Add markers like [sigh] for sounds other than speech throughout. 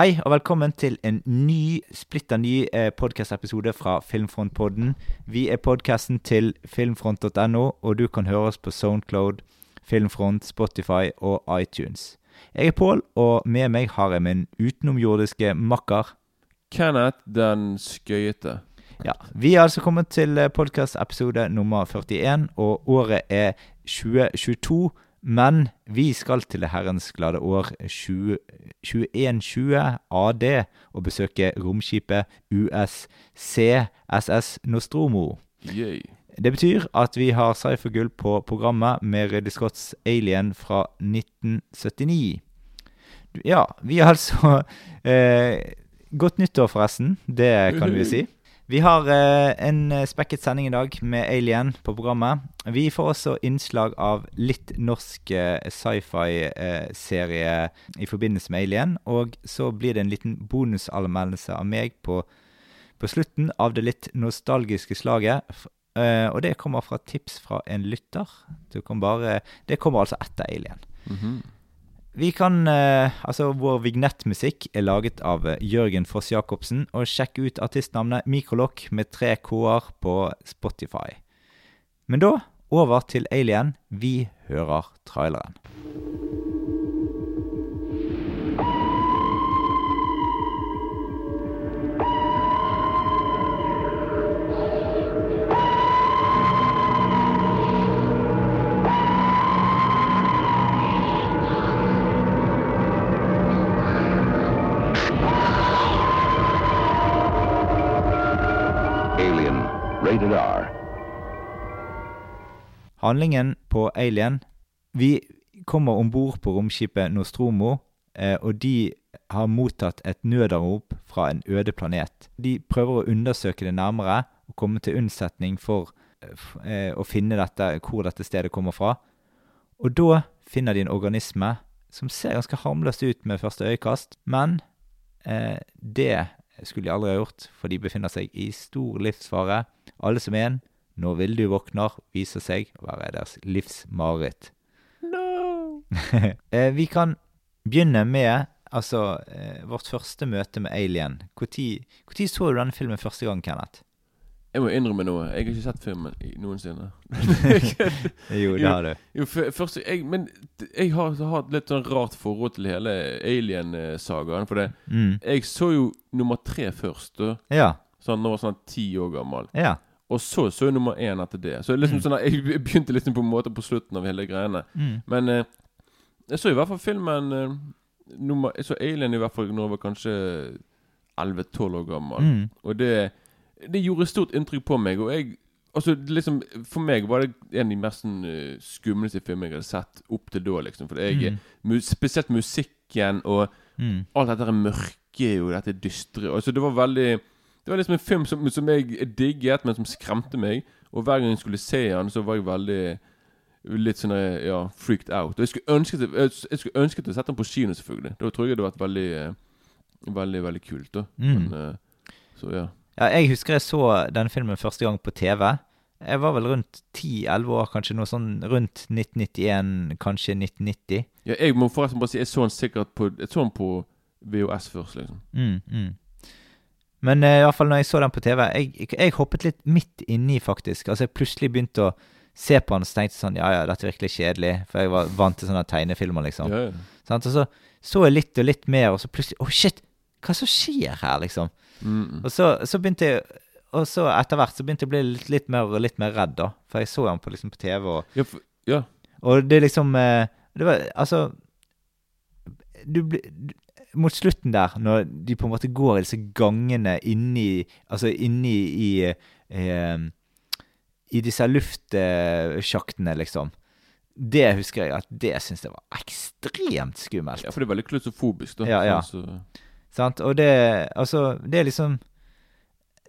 Hei og velkommen til en ny, splitter ny eh, podkastepisode fra Filmfrontpodden. Vi er podkasten til filmfront.no, og du kan høre oss på Soundcloud, Filmfront, Spotify og iTunes. Jeg er Pål, og med meg har jeg min utenomjordiske makker. Kenneth den skøyete. Ja, Vi er altså kommet til podkastepisode nummer 41, og året er 2022. Men vi skal til det herrens glade år 20, 2120 AD og besøke romskipet USCSS Nostromo. Yay. Det betyr at vi har Cypher-gull på programmet med Ridley Scotts Alien fra 1979. Ja, vi har altså eh, Godt nyttår, forresten. Det kan vi si. Vi har eh, en spekket sending i dag med Alien på programmet. Vi får også innslag av litt norsk eh, sci-fi-serie eh, i forbindelse med Alien. Og så blir det en liten bonusanmeldelse av meg på, på, slutten av det litt nostalgiske slaget. Eh, og det kommer fra tips fra en lytter. Det kommer, bare, det kommer altså etter Alien. Mm -hmm. Vi kan eh, Altså, vår vignettmusikk er laget av eh, Jørgen Foss Jacobsen. Og sjekk ut artistnavnet Mikrolokk med tre k-er på Spotify. Men da over til Alien. Vi hører traileren. Rated R. Handlingen på Alien Vi kommer om bord på romskipet Nostromo, eh, og de har mottatt et nødanrop fra en øde planet. De prøver å undersøke det nærmere og komme til unnsetning for eh, å finne dette, hvor dette stedet kommer fra. Og da finner de en organisme som ser ganske harmløst ut med første øyekast, men eh, det skulle de aldri ha gjort, for de befinner seg i stor livsfare. Alle som en, når Vildu våkner, viser seg å være deres livs mareritt. No! [laughs] Eh, vi kan begynne med altså, eh, vårt første møte med Alien. Når så du denne filmen første gang, Kenneth? Jeg må innrømme noe. Jeg har ikke sett filmen noensinne. [laughs] jo, det har du. Jo, først, jeg, men jeg har hatt litt sånn rart forhold til hele Alien-sagaen. For det, mm. jeg så jo nummer tre først. Ja. Sånn, Nå var sånn ti år gammel. Ja. Og så så nummer én etter det. Så liksom mm. sånn jeg begynte liksom på en måte på slutten av hele greiene. Mm. Men eh, jeg så i hvert fall filmen eh, nummer, Jeg så Alien i hvert fall når jeg var kanskje 11-12 år gammel. Mm. Og det det gjorde stort inntrykk på meg. Og jeg Altså liksom For meg var det en av de mest uh, skumleste filmene jeg hadde sett opp til da. liksom For jeg, mm. mu Spesielt musikken og mm. alt dette mørke og dette dystre. Altså Det var veldig Det var liksom en film som, som jeg digget, men som skremte meg. Og hver gang jeg skulle se den, så var jeg veldig Litt sånn ja, freaked out. Og jeg skulle ønske Jeg skulle ønsket å sette den på kino, selvfølgelig. Da tror jeg det hadde vært veldig Veldig, veldig kult. da mm. Men, uh, Så ja ja, jeg husker jeg så denne filmen første gang på TV. Jeg var vel rundt 10-11 år, kanskje noe sånn rundt 1991, kanskje 1990. Ja, jeg må forresten bare si jeg så den sikkert på Jeg så den på VHS først, liksom. Mm, mm. Men uh, i hvert fall når jeg så den på TV Jeg, jeg hoppet litt midt inni, faktisk. Altså Jeg plutselig begynte å se på den og tenkte sånn Ja, ja, dette er virkelig kjedelig. For jeg var vant til sånne tegnefilmer, liksom. Ja, ja. Sånn, og så så jeg litt og litt mer, og så plutselig Å, oh, shit! Hva som skjer her, liksom? Mm. Og så, så, begynte jeg Og så etter hvert så begynte jeg å bli litt, litt, mer, litt mer redd, da. For jeg så den på, liksom, på TV, og, ja, for, ja. og det liksom eh, Det var Altså du, du, Mot slutten der, når de på en måte går i disse gangene inni Altså inni i eh, I disse luftsjaktene, liksom. Det husker jeg at det syns jeg var ekstremt skummelt. Ja, for det er veldig klaustrofobisk, da. Ja, ja. Så, Sant? Og det Altså, det er liksom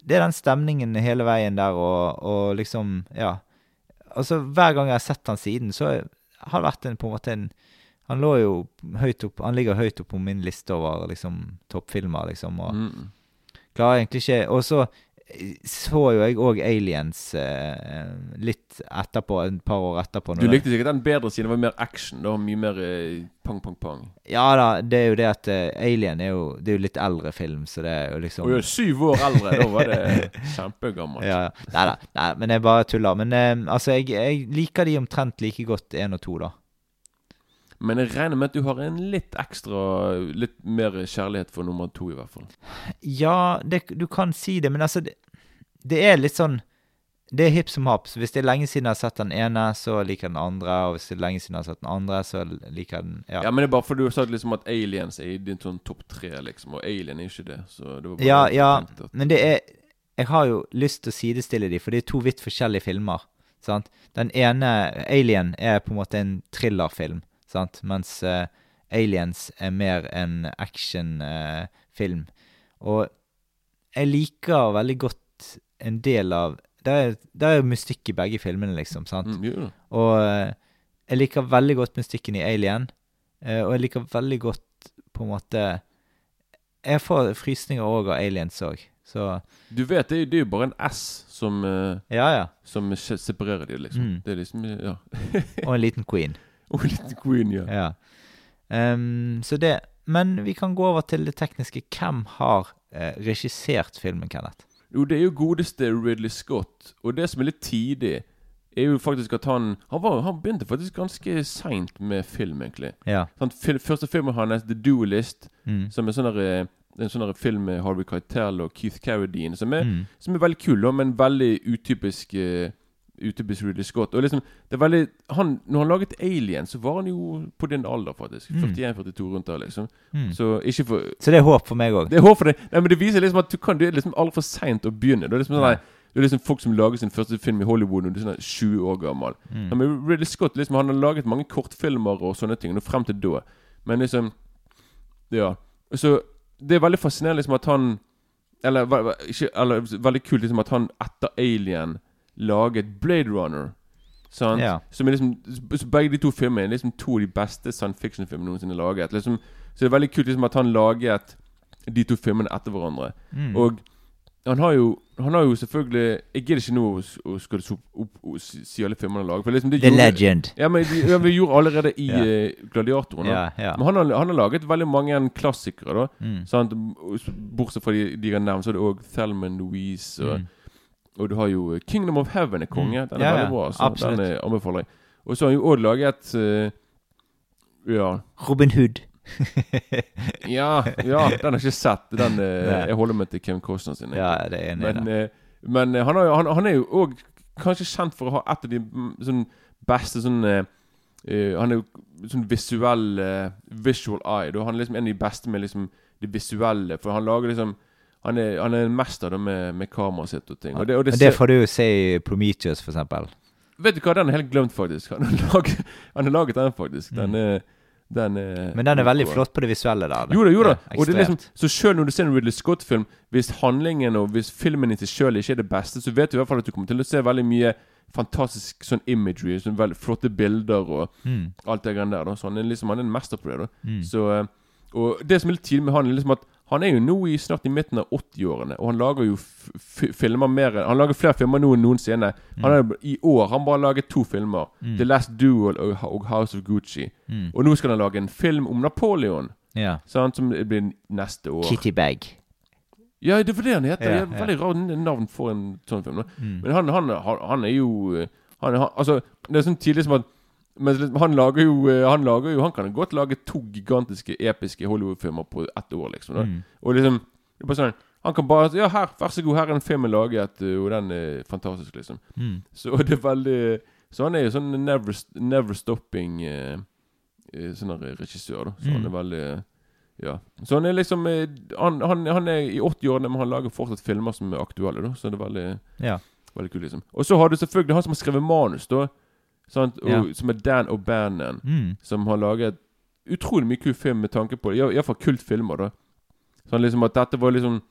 Det er den stemningen hele veien der, og, og liksom Ja. Altså, hver gang jeg har sett han siden, så har det vært en, på en måte en Han lå jo høyt opp Han ligger høyt opp på min liste over liksom toppfilmer, liksom, og mm. klarer egentlig ikke Og så så jo jeg òg Aliens eh, litt etterpå, et par år etterpå. Du likte sikkert den bedre siden det var mer action. Det var mye mer eh, pang, pang, pang. Ja da, det er jo det at eh, Alien er jo, det er jo litt eldre film, så det er jo liksom jeg er syv år eldre. da var det [laughs] kjempegammelt. ja, ja. Nei da, men jeg bare tuller. Men eh, altså, jeg, jeg liker de omtrent like godt én og to, da. Men jeg regner med at du har en litt ekstra Litt mer kjærlighet for nummer to, i hvert fall. Ja, det, du kan si det, men altså det, det er litt sånn Det er hipp som happ. Hvis det er lenge siden jeg har sett den ene, så liker jeg den andre. Og hvis det er lenge siden jeg har sett den andre, så liker jeg den Ja, Ja, men det er bare fordi du har sagt liksom at Aliens er i din sånn topp tre, liksom. Og Alien er ikke det. Så det var bare ja, ja at- men det er Jeg har jo lyst til å sidestille de, for det er to vidt forskjellige filmer. Sant? Den ene, Alien, er på en måte en thrillerfilm, sant? mens eh, Aliens er mer en actionfilm. og jeg liker veldig godt en del av Det er, det er jo mystikk i begge filmene, liksom. sant? Mm, yeah. Og eh, jeg liker veldig godt mystikken i Alien. eh, og jeg liker veldig godt på en måte Jeg får frysninger òg av aliens òg. Så Du vet, det det er jo bare en S som, uh, ja, ja. som separerer de, liksom. Mm. Det er liksom Ja. Og en liten queen. [laughs] Og litt queen, ja. Ja. Um, så det Men vi kan gå over til det tekniske. Hvem har eh, regissert filmen, Kenneth? Jo, det er jo godeste Ridley Scott. Og det som er litt tidig, er jo faktisk at han Han, var, han begynte faktisk ganske seint med film, egentlig. Ja. Sånn, fil, første filmen hans, The Duelist, Mm. som er sånn der, eh, en sånn film med Harvey Keitel og Keith Carradine, som er, Mm. som er veldig kul, men veldig utypisk eh, Utypisk Ridley Scott. Og liksom, det er veldig han, Når han laget Alien, så var han jo på din alder, faktisk. Mm. 41-42 rundt der, liksom. Mm. Så ikke for Så det er håp for meg òg. Det er håp for deg. Nei, men det viser liksom at du kan Det er liksom altfor seint å begynne. Det er liksom sånn det er liksom folk som lager sin første film i Hollywood når du er sånn 20 år gammel. Mm. Ja, men Ridley Scott liksom, han har laget mange kortfilmer og sånne ting. Og frem til da. Men liksom Ja. Så det er veldig fascinerende liksom at han Eller, ikke, eller veldig kult liksom at han etter Alien laget Blade Runner. Sant? Ja. Som er liksom så Begge de to filmene er liksom to av de beste science fiction-filmene noensinne laget. Liksom, så det er veldig kult liksom at han laget de to filmene etter hverandre. Mm. Og han har jo Han har jo selvfølgelig Jeg gidder ikke nå å s- å skal opp, opp, og si alle filmene han lager. For liksom det The gjorde- Legend. Ja, men de, ja, vi gjorde allerede i [laughs] Ja. eh, Gladiatoren. Ja, ja. Men han har, han har laget veldig mange klassikere, da. Mm. Sant? Bortsett fra de, de jeg har nevnt, så er det òg Thelma Louise. Og, Mm. Og du har jo Kingdom of Heaven er konge. Mm. Den er Ja, veldig bra. Så Absolutt. den eh, anbefaler jeg. Og så har han jo òg laget eh, Ja. Robin Hood. [laughs] Ja, ja, den har jeg ikke sett. Den, eh, Nei. jeg holder meg til Kevin Costner sin. ja, det er enig i Men, det. eh, men eh, han, har, jo- han, han er jo òg kanskje kjent for å ha et av de mm, sånn beste sånn eh, eh, Han er jo sånn visuell eh, Visual eye. Da. Han er liksom en av de beste med liksom det visuelle. For han lager liksom Han er, han er en mester da med, med kameraet sitt og ting. Og det, og det, Men det får du jo se i Prometheus, for eksempel. Vet du hva, den er helt glemt, faktisk. Han har laget, han har laget den, faktisk. Den er, den er Mm. Men den er veldig flott på det visuelle der. Jo da, jo da. Ja, Og det er liksom, så selv når du ser en Ridley Scott-film, hvis handlingen og hvis filmen i seg selv ikke er det beste, så vet du i hvert fall at du kommer til å se veldig mye fantastisk sånn imagery, sånn veldig flotte bilder og Mm. alt det greiene der. Da. Så han er liksom han er en mester på det. da Mm. Så eh, Og det som er litt tidlig med han, er liksom at han er jo nå i snart i midten av 80-årene, og han lager jo f f filmer mer Han lager flere filmer nå enn noensinne. Han er, I år han bare laget to filmer. Mm. The Last Duel og, og House of Gucci. Mm. Og nå skal han lage en film om Napoleon. Ja. Sant, som blir neste år. Kitty Bag. Ja, det for det han heter. Ja, det er Veldig rart navn for en sånn film. Mm. Men han, han, han, han er jo eh, han, han, Altså, det er sånn tidlig som at men han lager jo eh, Han lager jo Han kan godt lage to gigantiske, episke Hollywood-filmer på ett år, liksom. Mm. Og liksom det er bare sånn Han kan bare Ja, her, vær så god, her er en film jeg laget, eh, og den er fantastisk, liksom. Mm. Så det er veldig Så han er jo sånn never, never stopping eh, eh, Sånn regissør, da. Så han Mm. er veldig Ja. Så han er liksom Han, han, han er i 80-årene, men han lager fortsatt filmer som er aktuelle, da. Så det er veldig Ja. Veldig kult, liksom. Og så har du selvfølgelig han som har skrevet manus, da. Og, Ja. Som er Dan O'Bannon. Mm. Som har laget utrolig mye kul film med tanke på det. Iallfall kultfilmer, da. Sånn liksom at dette var liksom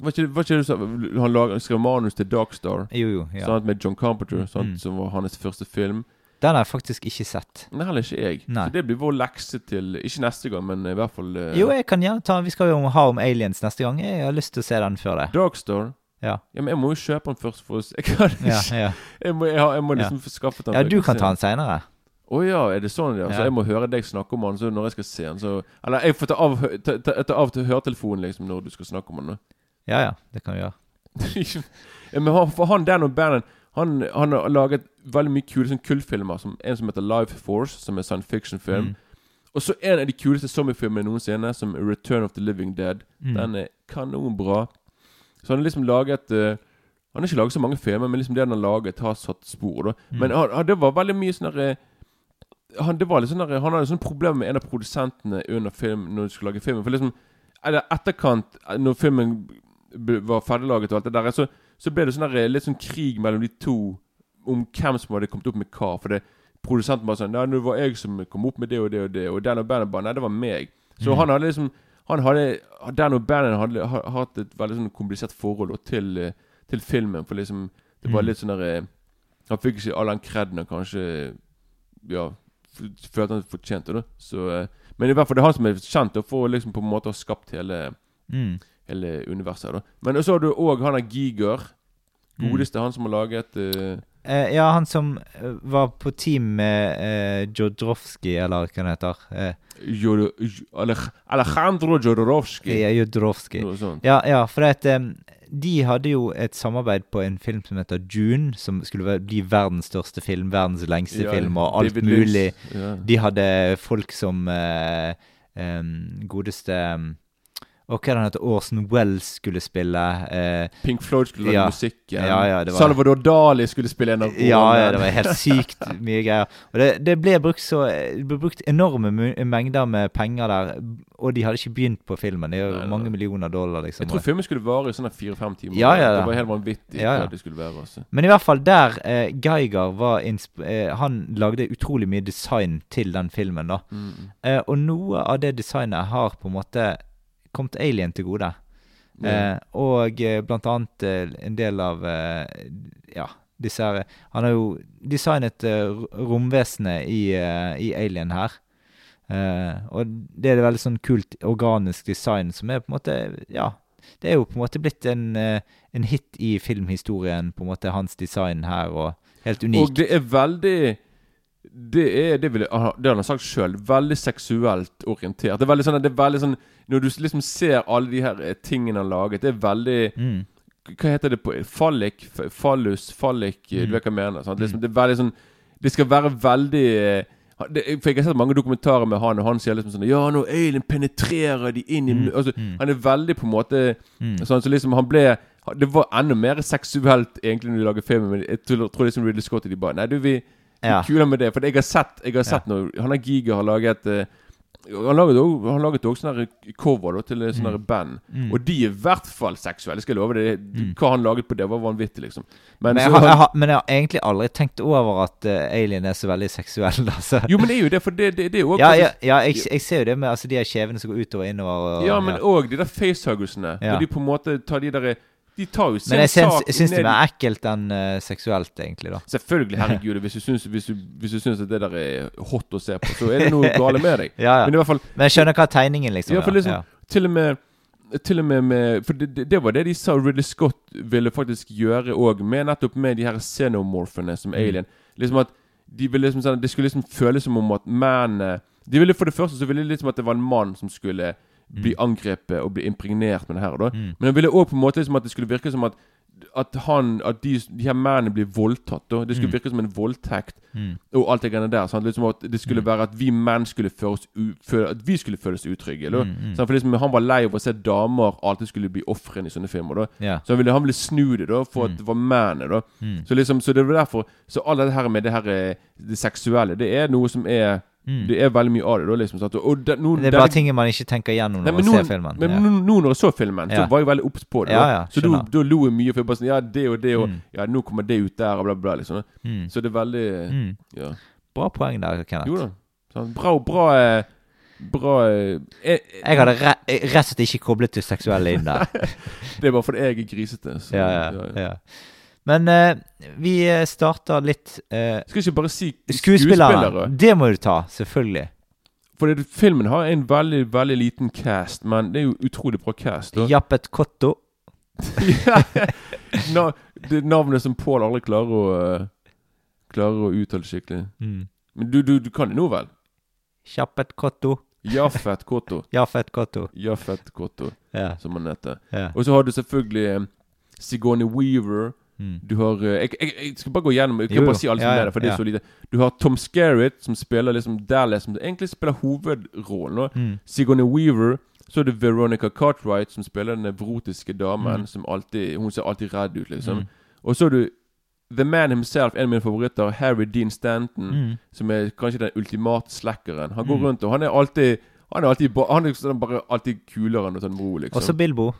Var ikke, var ikke det du sa Han laget, skrev manus til Darkstar? Jo, jo. Ja. Sant, med John Carpenter, sånn, Mm. som var hans første film. Den har jeg faktisk ikke sett. Nei, heller ikke jeg. Nei. Så det blir vår lekse til Ikke neste gang, men i hvert fall uh, Jo, jeg kan gjerne ta Vi skal jo ha om aliens neste gang. Jeg har lyst til å se den før det. Darkstar Ja. Ja, men jeg må jo kjøpe den først for. Jeg, kan ikke, Ja, ja. jeg, må, jeg, jeg må liksom få skaffet den. ja, du kan ta den seinere. Å ja, er det sånn? Ja. Så jeg må høre deg snakke om den så når jeg skal se den. Så, eller jeg får ta av, ta, ta, ta av til høretelefonen liksom når du skal snakke om den. Ja, ja. Det kan vi gjøre. [laughs] ja, men han, for han der og bandet han, han har laget veldig mye kule sånn kultfilmer. Som en som heter Life Force, som er science fiction-film. Mm. Og så en av de kuleste zombiefilmene noensinne, som Return of the Living Dead. Mm. Den er kanonbra. Så han har liksom laget uh, Han har ikke laget så mange filmer, men liksom det han har laget, har satt spor. da Mm. Men han, han, det var veldig mye sånn derre han, det var litt sånn der, han hadde sånn problem med en av produsentene under film Når de skulle lage filmen. For liksom Eller etterkant, når filmen var ferdiglaget og alt det der, så, så ble det sånn der, litt sånn krig mellom de to om hvem som hadde kommet opp med hva. For det produsenten bare sånn Nei, det var jeg som kom opp med det og det og det. Og den og bandet bare Nei, det var meg. Så Mm. han hadde liksom Han hadde Dan O'Bannon hadde ha- hatt et veldig sånn komplisert forhold til, eh, til filmen. For liksom Det var Mm. litt sånn der eh, Han fikk ikke all den kreden han kanskje Ja følte han fortjente. da Så eh, Men i hvert fall det er han som er kjent da, for å liksom på en måte ha skapt hele Mm. Hele universet. da Men så har du òg han er Giger. Mm. Godeste han som har laget eh, Eh, ja, han som eh, var på team med uh, Jodorowsky, eller hva han heter. Jod- Alejandro Jodorowsky. ja, Jodorowsky. Ja, ja, for at, um, de hadde jo et samarbeid på en film som heter June, som skulle bli verdens største film, verdens lengste Ja, film og alt David mulig. Ja. De hadde folk som em, godeste em, Og hva den heter? Orson Wells skulle spille. eh, Pink Floyd skulle lage Ja. musikken. Ja, ja, var- Salvador Dali skulle spille en av ja, ja, det var helt sykt mye greier. Og det, det ble brukt så Det ble brukt enorme mengder med penger der, og de hadde ikke begynt på filmen. Det er jo mange millioner dollar, liksom. Jeg tror filmen skulle vare i sånn fire-fem timer. Ja, ja, Det var helt vanvittig Ja, ja. det skulle være. Altså. Men i hvert fall der eh, Geiger var eh, Han lagde utrolig mye design til den filmen. da Mm. eh, Og noe av det designet har på en måte kommet Alien til gode. Ja. Eh, og eh, blant annet eh, en del av eh, Ja, disse her Han har jo designet romvesenet i, i Alien her. Eh, og det er veldig sånn kult organisk design som er på en måte Ja, det er jo på en måte blitt en, en hit i filmhistorien, på en måte hans design her, og helt Og det er veldig Det er det, vil det har han sagt sjøl. Veldig seksuelt orientert. Det er veldig sånn, det er veldig sånn Når du liksom ser alle de her eh, tingene han har laget, det er veldig Mm. Hva heter det på Fallik? Fallus? Fallik? Mm. Du vet hva jeg mener? Sant? Liksom, det er veldig sånn Det skal være veldig eh, det, For Jeg har sett mange dokumentarer med han, og han sier liksom sånn Ja, når alien penetrerer de inn i Mm, altså, mm. Han er veldig på en måte Mm. Sånn, så liksom han ble Det var enda mer seksuelt egentlig når de lager filmen, men jeg tror, tror liksom Ridley Scott og de bare Nei, du, vi Ja. Kula med det. For jeg har sett Jeg har sett noe Han er Giga har laget eh, Han laget også, han laget også sånne cover da, til sånne her band. Mm. Og de er i hvert fall seksuelle. Skal jeg love deg. Mm. Hva han laget på det, var vanvittig, liksom. Men, Men jeg, har, jeg har, men jeg har egentlig aldri tenkt over at uh, Alien er så veldig seksuell. [laughs] Altså. Jo, men det er jo det, for det, det, det er jo også Ja, ja, ja jeg, jeg ser jo det med altså, de her kjevene som går utover og innover. Og, Ja, men òg de der facehuggersene. Ja. Når de på en måte tar de der De tar jo sin Men jeg syns, jeg syns det er ekkelt enn uh, seksuelt, egentlig. da Selvfølgelig, herregud. Hvis du syns, hvis du, hvis du syns at det der er hot å se på, så er det noe gale med deg. [laughs] Ja, ja. Men i hvert fall Men jeg skjønner hva tegningen, liksom. For liksom ja. Til og med til og med med For det, det, det var det de sa Ridley Scott ville faktisk gjøre òg, med nettopp med de her xenomorphene som Mm. alien. Liksom at de ville liksom sånn Det skulle liksom føles som om at mennene De ville For det første så ville de liksom at det var en mann som skulle bli angrepet og bli impregnert med det her. Da. Mm. Men han ville òg på en måte liksom at det skulle virke som at at han At de, de her mennene blir voldtatt. Da. Det skulle Mm. virke som en voldtekt Mm. og alt det greiene der. Sant? Liksom at det skulle Mm. være at vi menn skulle føles u, føle, At vi skulle føles utrygge. Mm, mm. For liksom, Han var lei av å se damer alltid skulle bli ofrene i sånne filmer. Ja. Så han ville, han ville snu det da for Mm. at det var mennene. Mm. Så liksom, så det var derfor Så alt det her med det her eh, Det seksuelle, det er noe som er Mm. Det er veldig mye av det. da liksom at, det, nå, Det er der- bare ting man ikke tenker igjennom når man ser filmen. Men ja. nå, nå når jeg så filmen, så Ja. var jeg veldig obs på det. Da. ja, så da, lo jeg mye, for jeg bare sånn Ja, det og det, og Mm. Ja, nå kommer det ut der, og bla, bla, liksom. Mm. Så det er veldig Mm. Ja. Bra poeng der, Kenneth. Jo da. Sånn, bra, bra eh, Bra eh, eh, Jeg hadde re rett og slett ikke koblet det seksuelle inn der. [laughs] Det er bare fordi jeg er grisete. Så, ja, ja. Men eh, vi eh, starter litt eh, Skal ikke bare si Skuespillere. Det må du ta, selvfølgelig. For det, filmen har en veldig veldig liten cast, men det er jo utrolig bra cast. da. Jappet Kotto. [laughs] na, det navnet som Pål aldri klarer å uh, Klarer å uttale skikkelig. Mm. Men du, du, du kan det nå, vel? Kjappet Kotto. Jaffet Kotto. [laughs] Jaffet Kotto. Jaffet Kotto, Ja. som han heter. ja. Og så har du selvfølgelig eh, Sigourney Weaver. Mm. Du har eh, jeg, jeg, jeg skal bare gå gjennom Jeg kan Jo, bare si alt som Ja, er der, for det er så lite. Du har Tom Skerritt, som spiller liksom Dallas, som egentlig spiller hovedrollen. Mm. Sigourney Weaver. Så er det Veronica Cartwright, som spiller den nevrotiske damen. Mm. Som alltid Hun ser alltid redd ut, liksom. Mm. Og så er du The Man himself, en av mine favoritter, Harry Dean Stanton. Mm. Som er kanskje den ultimate slackeren. Han går rundt og han er alltid Han er alltid Han er sånn bare alltid kulere enn sånn ro, liksom. Også Bilbo.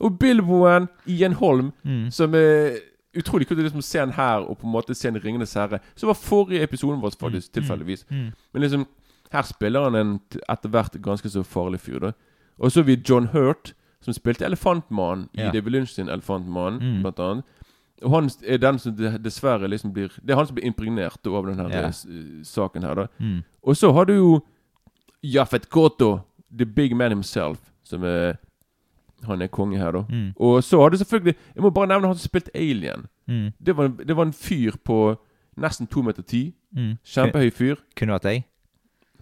og Bilboen, Ian Holm, som er utrolig kult å liksom se den her og på en måte se en Ringenes herre. Så var forrige episoden vår, faktisk, Mm. tilfeldigvis. Mm. Men liksom her spiller han en etter hvert ganske så farlig fyr. da Og så har vi John Hurt, som spilte Elefantmannen i Ja. David Lynch sin Elefantmannen, Mm. blant annet. Og han er den som dessverre liksom blir Det er han som blir impregnert over denne Ja. eh, saken her, da. Mm. Og så har du jo Jafet Koto, the big man himself, som er Han er konge her, da. Mm. Og så har du selvfølgelig Jeg må bare nevne han som spilte Alien. Mm. Det var, det var en fyr på nesten to meter ti. Mm. Kjempehøy fyr. Kunne vært deg.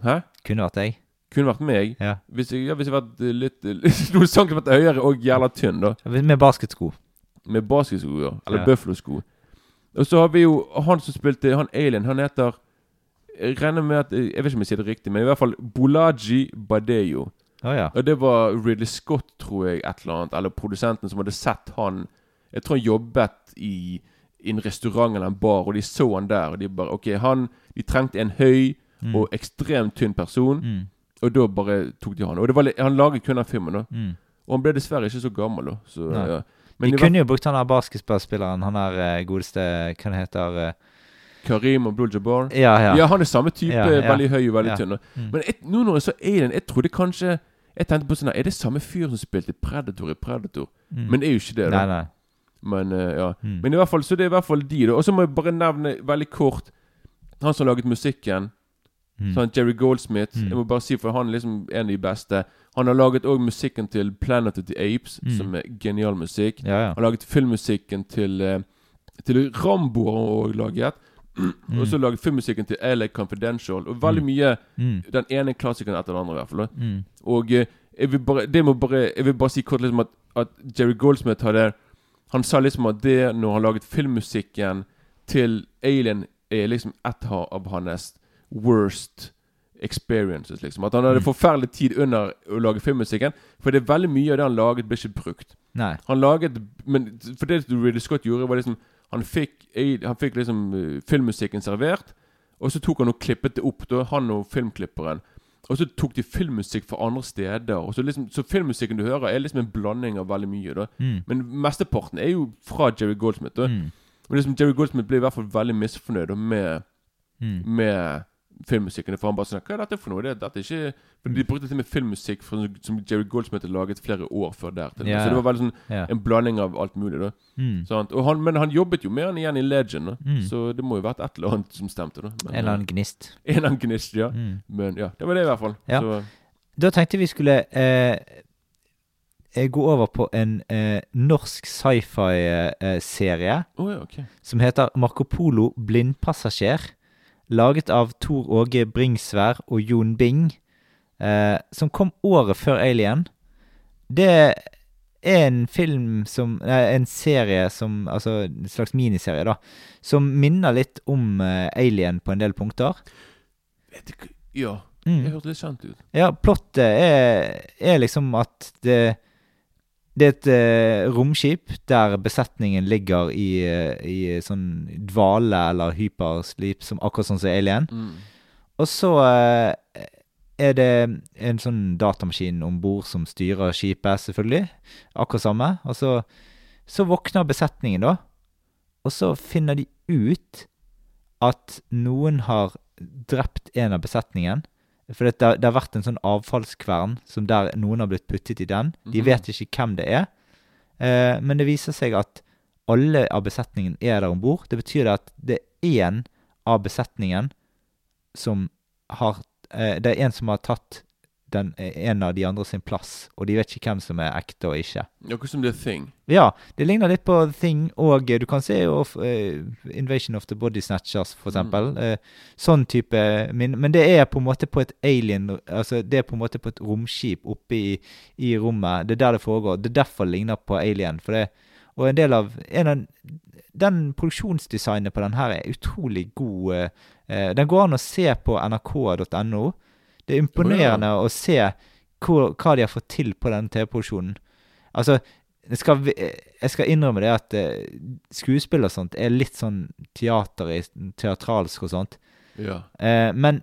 Hæ? Kunne vært deg. Kunne vært meg. Ja. Hvis jeg, ja, hvis jeg vært eh, litt, [laughs] litt noen centimeter høyere og jævla tynn, da. Med basketsko. Med basketsko, ja. Eller Ja. bøffelsko. Og så har vi jo han som spilte han Alien. Han heter Jeg regner med at Jeg vet ikke om jeg sier det riktig, men i hvert fall Bolaji Badeyo. Å ja. Og det var Ridley Scott, tror jeg, et eller annet. Eller produsenten som hadde sett han Jeg tror han jobbet i, i en restaurant eller en bar, og de så han der. Og de bare OK, han De trengte en høy Mm. og ekstremt tynn person, Mm. og da bare tok de han. Og det var, han laget kun den filmen, da. Mm. Og han ble dessverre ikke så gammel, da. Så, ja. Men De kunne jo brukt han der basketballspilleren, han der eh, godeste Hva det heter eh, Karim Abdul-Jabbar. Ja, ja. Ja. han er samme type. Ja. Veldig høy og veldig tynn. Mm. Men et, nå når jeg så Alien, jeg trodde kanskje Jeg tenkte på sånn Er det samme fyr som spilte Predator i Predator? Mm. Men det er jo ikke det, da. Nei, nei. Men eh, ja. Mm. Men i hvert fall, så det er i hvert fall de, da. Og så må jeg bare nevne veldig kort han som har laget musikken. Mm. Sånn Jerry Goldsmith. Mm. Jeg må bare si For han er liksom en av de beste. Han har laget òg musikken til Planet of the Apes, Mm. som er genial musikk. Ja, ja. Han har laget filmmusikken til eh, Til Rambo har han også laget. Mm. Og så laget filmmusikken til LA Confidential. Og veldig Mm. mye Mm. Den ene klassikeren etter den andre, i hvert fall. Mm. Og eh, jeg vil bare Det må bare Jeg vil bare si kort liksom at, at Jerry Goldsmith hadde Han sa liksom at det når han laget filmmusikken til Alien, er liksom et av hans worst experiences, liksom. At han hadde Mm. forferdelig tid under å lage filmmusikken. For det er veldig mye av det han laget, ble ikke brukt. Nei. Han laget Men for det Ridley Scott gjorde, var liksom Han fikk, han fikk liksom eh, filmmusikken servert, og så tok han og klippet det opp, da, han og filmklipperen. Og så tok de filmmusikk fra andre steder. Og så, liksom, så filmmusikken du hører, er liksom en blanding av veldig mye. da Mm. Men mesteparten er jo fra Jerry Goldsmith. da Mm. Men liksom Jerry Goldsmith blir i hvert fall veldig misfornøyd da, med, Mm. med filmmusikken. For han bare sånn Hva er dette for noe? Det, dette er ikke For De brukte til og med filmmusikk fra, som Jerry Goldsmith hadde laget flere år før der. og Så det var veldig sånn yeah. en blanding av alt mulig. da Mm. Og han, Men han jobbet jo med han igjen i Legend. Mm. så det må jo vært et eller annet som stemte. da Men, En eller annen gnist. [laughs] En eller annen gnist, ja. Mm. Men ja, det var det i hvert fall. Ja. Så Da tenkte vi skulle eh, eh, gå over på en eh, norsk sci-fi-serie Å ja, okay. som heter Marco Polo blindpassasjer. Laget av Tor Åge Bringsvær og Jon Bing. Eh, som kom året før Alien. Det er en film som Nei, en serie som Altså en slags miniserie, da. Som minner litt om eh, Alien på en del punkter. Vet hva- Ja, Mm. det hørtes litt kjent ut. Ja, plottet er, er liksom at det Det er et eh, romskip der besetningen ligger i, eh, i sånn dvale eller hyperslip, som akkurat sånn som Alien. Mm. Og så eh, er det en sånn datamaskin om bord som styrer skipet, selvfølgelig. Akkurat samme. Og så, så våkner besetningen, da. Og så finner de ut at noen har drept en av besetningen. For det, det har vært en sånn avfallskvern som der noen har blitt puttet i den. De Mhm. vet ikke hvem det er. Eh, men det viser seg at alle av besetningen er der om bord. Det betyr at det er én av besetningen som har eh, Det er en som har tatt den, en av de andre sin plass, og de vet ikke hvem som er ekte og ikke. Noe som The Thing. Ja, det ligner litt på The Thing, og du kan se jo uh, Invasion of the Body Snatchers, for eksempel. Eh, sånn type min, Men det er på en måte på et alien Altså, det er på en måte på et romskip oppe i, i rommet. Det er der det foregår. Det er derfor det ligner på Alien. For det, og en del av, en av Den produksjonsdesignet på den her er utrolig god. eh, den går an å se på nrk.no. Det er imponerende å se hvor, hva de har fått til på denne TV-produksjonen. Altså, jeg skal, jeg skal innrømme det at eh, skuespill og sånt er litt sånn teater teatralsk og sånt. Ja. Eh, men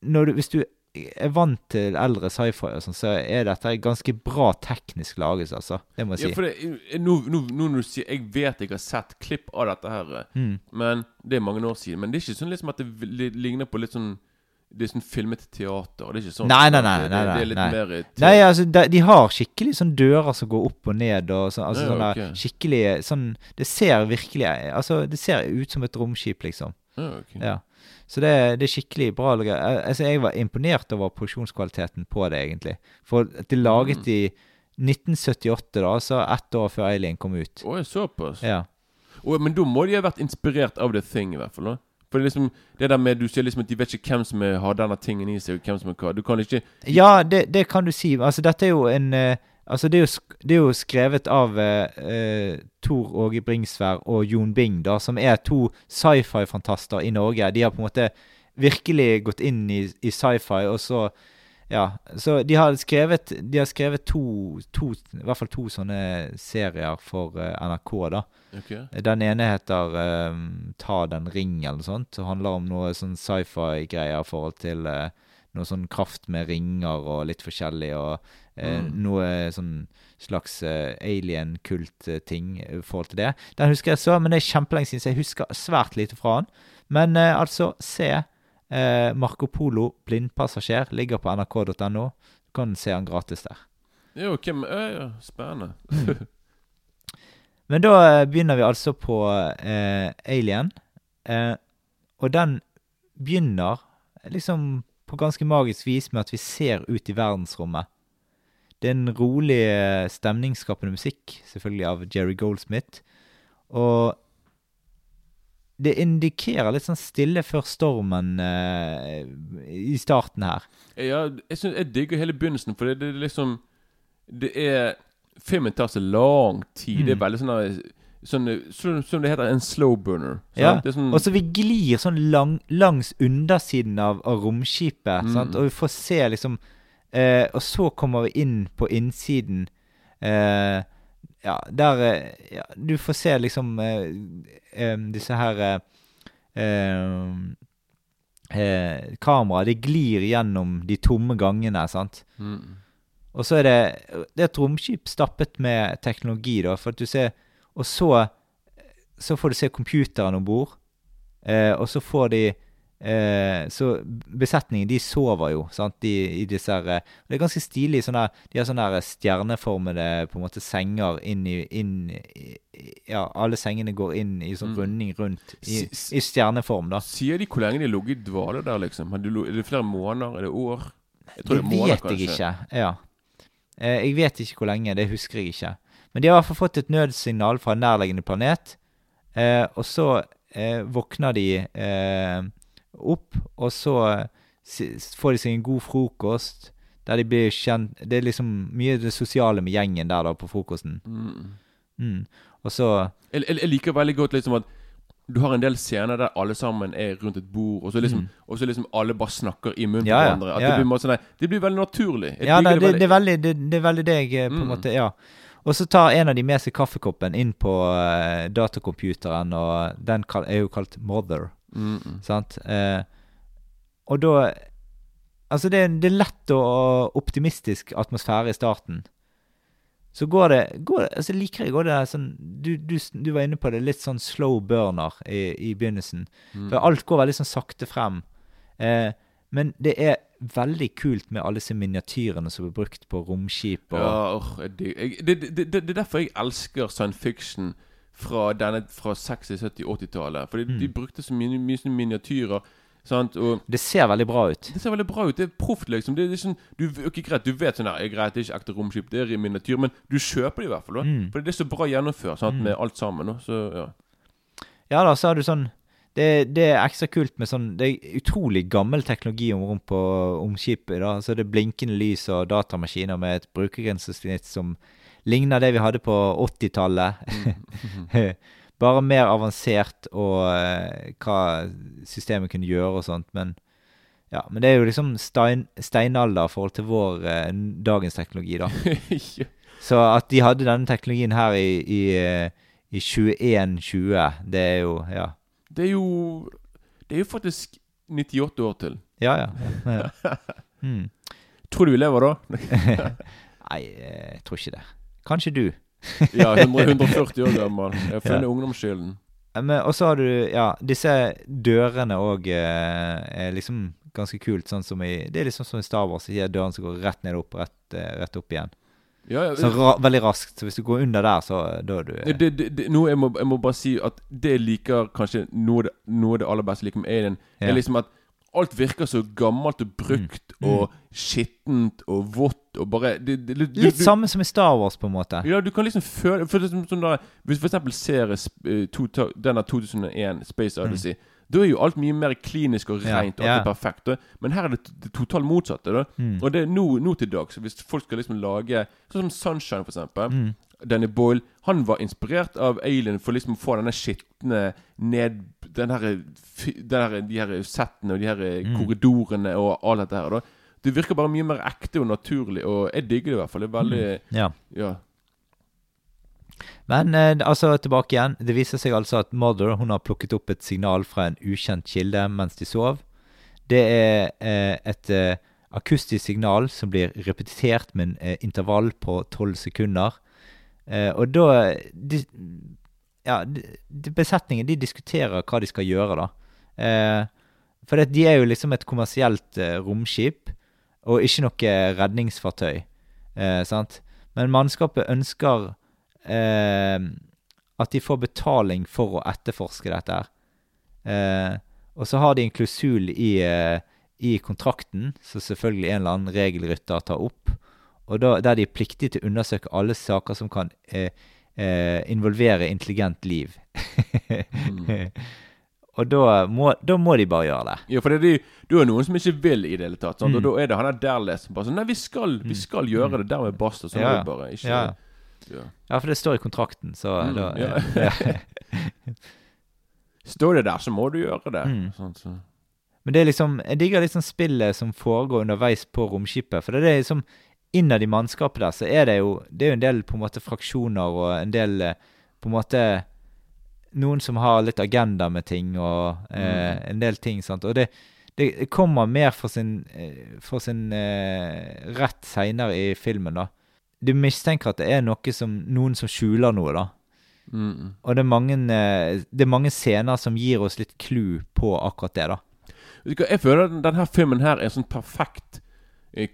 du, hvis du er vant til eldre sci-fi, og sånn, så er dette ganske bra teknisk laget, altså. Det må jeg si. ja, for det, nå, nå, nå når du sier Jeg vet jeg har sett klipp av dette her, eh, Mm. men det er mange år siden. Men det er ikke sånn liksom at det ligner på litt sånn Det er sånn filmet teater. Det er ikke sånn Nei, nei, nei. nei, nei, nei, det, er litt mer eh, Nei, altså, de, de har skikkelig sånn dører som går opp og ned, og så, altså sånne sånn ok. skikkelig sånn Det ser virkelig Altså, det ser ut som et romskip, liksom. ja, okay. Ja. Så det, det er skikkelig bra. Eh, Altså, jeg var imponert over produksjonskvaliteten på det, egentlig. For at de laget Mm. i 1978, da, altså ett år før Alien kom ut. Oi, såpass? Ja. Oi, men da må de ha vært inspirert av The Thing, i hvert fall. da For det liksom Det der med Du sier liksom at de vet ikke hvem som har denne tingen i seg, hvem som er hva. Du kan ikke Ja, det, det kan du si. Altså, dette er jo en uh, Altså, det er jo, det er jo skrevet av uh, eh, Tor Åge Bringsvær og Jon Bing, da, som er to sci-fi-fantaster i Norge. De har på en måte virkelig gått inn i, i sci-fi, og så Ja. Så de har skrevet De har skrevet to, to I hvert fall to sånne serier for eh, NRK, da. Ok Den ene heter um, Ta den ring, eller noe sånt. Det handler om noe sånn sci-fi-greier i forhold til uh, noe sånn kraft med ringer og litt forskjellig, og uh, Mm. noe sånn slags alien-kult-ting i forhold til det. Den husker jeg så, men det er kjempelenge siden, så jeg husker svært lite fra den. Men altså, se eh, Marco Polo blindpassasjer ligger på nrk.no. Du kan se han gratis der. Jo, hvem er ja, Spennende. Mm. [laughs] Men da eh, begynner vi altså på eh, Alien. Eh, og den begynner liksom på ganske magisk vis med at vi ser ut i verdensrommet. Det er en rolig, eh, stemningsskapende musikk, selvfølgelig av Jerry Goldsmith. Og det indikerer litt sånn stille før stormen uh, i starten her. Ja, jeg, synes, jeg digger hele begynnelsen, for det, det er liksom Det er Filmen tar så lang tid. Det er Mm. veldig sånn Sånn, sånn som det heter, en slow burner. sant? Ja, Det sånn, Og så vi glir sånn lang, langs undersiden av, av romskipet, Mm. og vi får se liksom eh, Og så kommer vi inn på innsiden. Eh, ja, der eh, ja, Du får se liksom eh, disse her eh, eh, Kameraet, det glir gjennom de tomme gangene, sant. mm. Og så er det Det er et romskip stappet med teknologi, da. For at du ser Og så Så får du se computeren om bord. Eh, og så får de eh, Så besetningen, de sover jo, sant, de, i disse her eh, Det er ganske stilig. Sånne, de har sånne stjerneformede på en måte senger inn i, inn Ja, alle sengene går inn i sånn Mm. runding rundt i, i stjerneform, da. Sier de hvor lenge de har ligget i dvale der, liksom? Er det flere måneder? Er det år? Jeg tror Det det vet jeg kanskje. ikke. Ja. Eh, jeg vet ikke hvor lenge, det husker jeg ikke. Men de har i hvert fall fått et nødsignal fra en nærliggende planet. Eh, og så eh, våkner de eh, opp, og så får de seg en god frokost. Der de blir kjent Det er liksom mye det sosiale med gjengen der da på frokosten. Mm. Mm. Og så Jeg, jeg, jeg liker veldig godt liksom at du har en del scener der alle sammen er rundt et bord, og så liksom, Mm. og så liksom alle bare snakker i munnen på Ja, på hverandre. At ja, det, blir, masse, nei, det blir veldig naturlig. Jeg Ja, nei, det, det, er veldig, det, det er veldig det jeg eh, på en Mm. måte Ja. Og så tar en av de med seg kaffekoppen inn på uh, datacomputeren, og den er jo kalt Mother. Mm, mm. Sant? Eh, og da Altså, det, det er lett og optimistisk atmosfære i starten. Så går det, går det altså liker jeg går det sånn du, du, du var inne på det, litt sånn slow burner i, i begynnelsen. Mm. For alt går veldig sånn sakte frem. Eh, men det er veldig kult med alle disse miniatyrene som blir brukt på romskip. Og, Ja, jeg, det, det, det, det er derfor jeg elsker science fiction fra, denne, fra 60-, 70-, 80-tallet. Fordi Mm. de brukte så mye, mye miniatyrer. Sant? Og Det ser veldig bra ut. det ser veldig bra ut. Det er proft, liksom. Det er liksom du, ok, greit, du vet sånn her, er greit, det er ikke ekte romskip, det er i miniatyr, men du kjøper det i hvert fall. Mm. For det er så bra gjennomført sant, med alt sammen. Så ja. Ja da, så er du sånn det, det er ekstra kult med sånn Det er utrolig gammel teknologi om, rom på, om skipet. da, så Det er blinkende lys og datamaskiner med et brukergrensesnitt som ligner det vi hadde på 80-tallet. [laughs] Bare mer avansert og eh, hva systemet kunne gjøre og sånt. Men ja, men det er jo liksom stein, steinalder i forhold til vår eh, dagens teknologi, da. [laughs] Så at de hadde denne teknologien her i, i, eh, i 2120, det er jo Ja. Det er jo Det er jo faktisk 98 år til. Ja, ja. ja. [laughs] Mm. Tror du vi lever da? Nei, jeg tror ikke det. Kanskje du. Ja, 100, 140 [laughs] år gammel. Jeg har funnet Ja. ungdomsskylden. Eh, og så har du Ja, disse dørene òg eh, er liksom ganske kult. Sånn som i Det er liksom som i Star Wars. De dørene som går rett ned og opp, rett, eh, rett opp igjen. Ja, ja, Så ra veldig raskt. Så hvis du går under der, så da er du det, det, det, noe jeg, må, jeg må bare si at det jeg liker kanskje noe av det, aller beste liker med Alien, er liksom at alt virker så gammelt og brukt Mm. og skittent og vått og bare det, det, det, Litt du, samme som i Star Wars, på en måte. Ja, du kan liksom føle for det, som- sånn der, Hvis for eksempel ser to, denne 2001 Space Odyssey Da er jo alt mye mer klinisk og rent. Ja, og alt ja. er perfekt. Da. Men her er det, det totalt motsatte. Da. Mm. Og det er nå, nå til dags. Hvis folk skal liksom lage Sånn som Sunshine, for eksempel. Mm. Danny Boyle Han var inspirert av Alien for liksom å få denne skitne ned Den her, her, De her settene og de her Mm. korridorene og alt dette her. Da. Det virker bare mye mer ekte og naturlig, og jeg digger det i hvert fall. Det er veldig Ja. Ja. Men eh, altså, tilbake igjen. Det viser seg altså at Mother hun har plukket opp et signal fra en ukjent kilde mens de sov. Det er eh, et eh, akustisk signal som blir repetert med en eh, intervall på tolv sekunder. Eh, og da de, Ja, besetningen de diskuterer hva de skal gjøre, da. Eh, for de er jo liksom et kommersielt eh, romskip, og ikke noe redningsfartøy. Eh, sant? Men mannskapet ønsker eh, at de får betaling for å etterforske dette. her. Eh, og så har de en klusul i, eh, i kontrakten, som selvfølgelig en eller annen regelrytter tar opp, og da, der de er pliktige til å undersøke alle saker som kan eh, eh, involvere intelligent liv. [laughs] og da må, da må de bare gjøre det. Ja, for det er, de, du er noen som ikke vil i det hele tatt. Mm. Og da er det han der Dallas som bare sånn Nei, vi skal, vi skal gjøre det. Dermed basta. Sånn Ja, er det bare. Ikke Ja. ja. ja, for det står i kontrakten, så Mm, da ja. ja. [laughs] Står det der, så må du gjøre det. Mm. Sånn, så. Men det er liksom, jeg digger liksom spillet som foregår underveis på romskipet. For det er liksom innad i mannskapet der, så er det jo Det er jo en del på en måte fraksjoner og en del eh, på en måte Noen som har litt agenda med ting og eh, Mm. en del ting. sant? Og det, det kommer mer for sin, eh, for sin eh, rett seinere i filmen, da. Du mistenker at det er noe som, noen som skjuler noe, da. Mm. Og det er mange, eh, det er mange scener som gir oss litt clou på akkurat det, da. Jeg føler at denne filmen her er sånn perfekt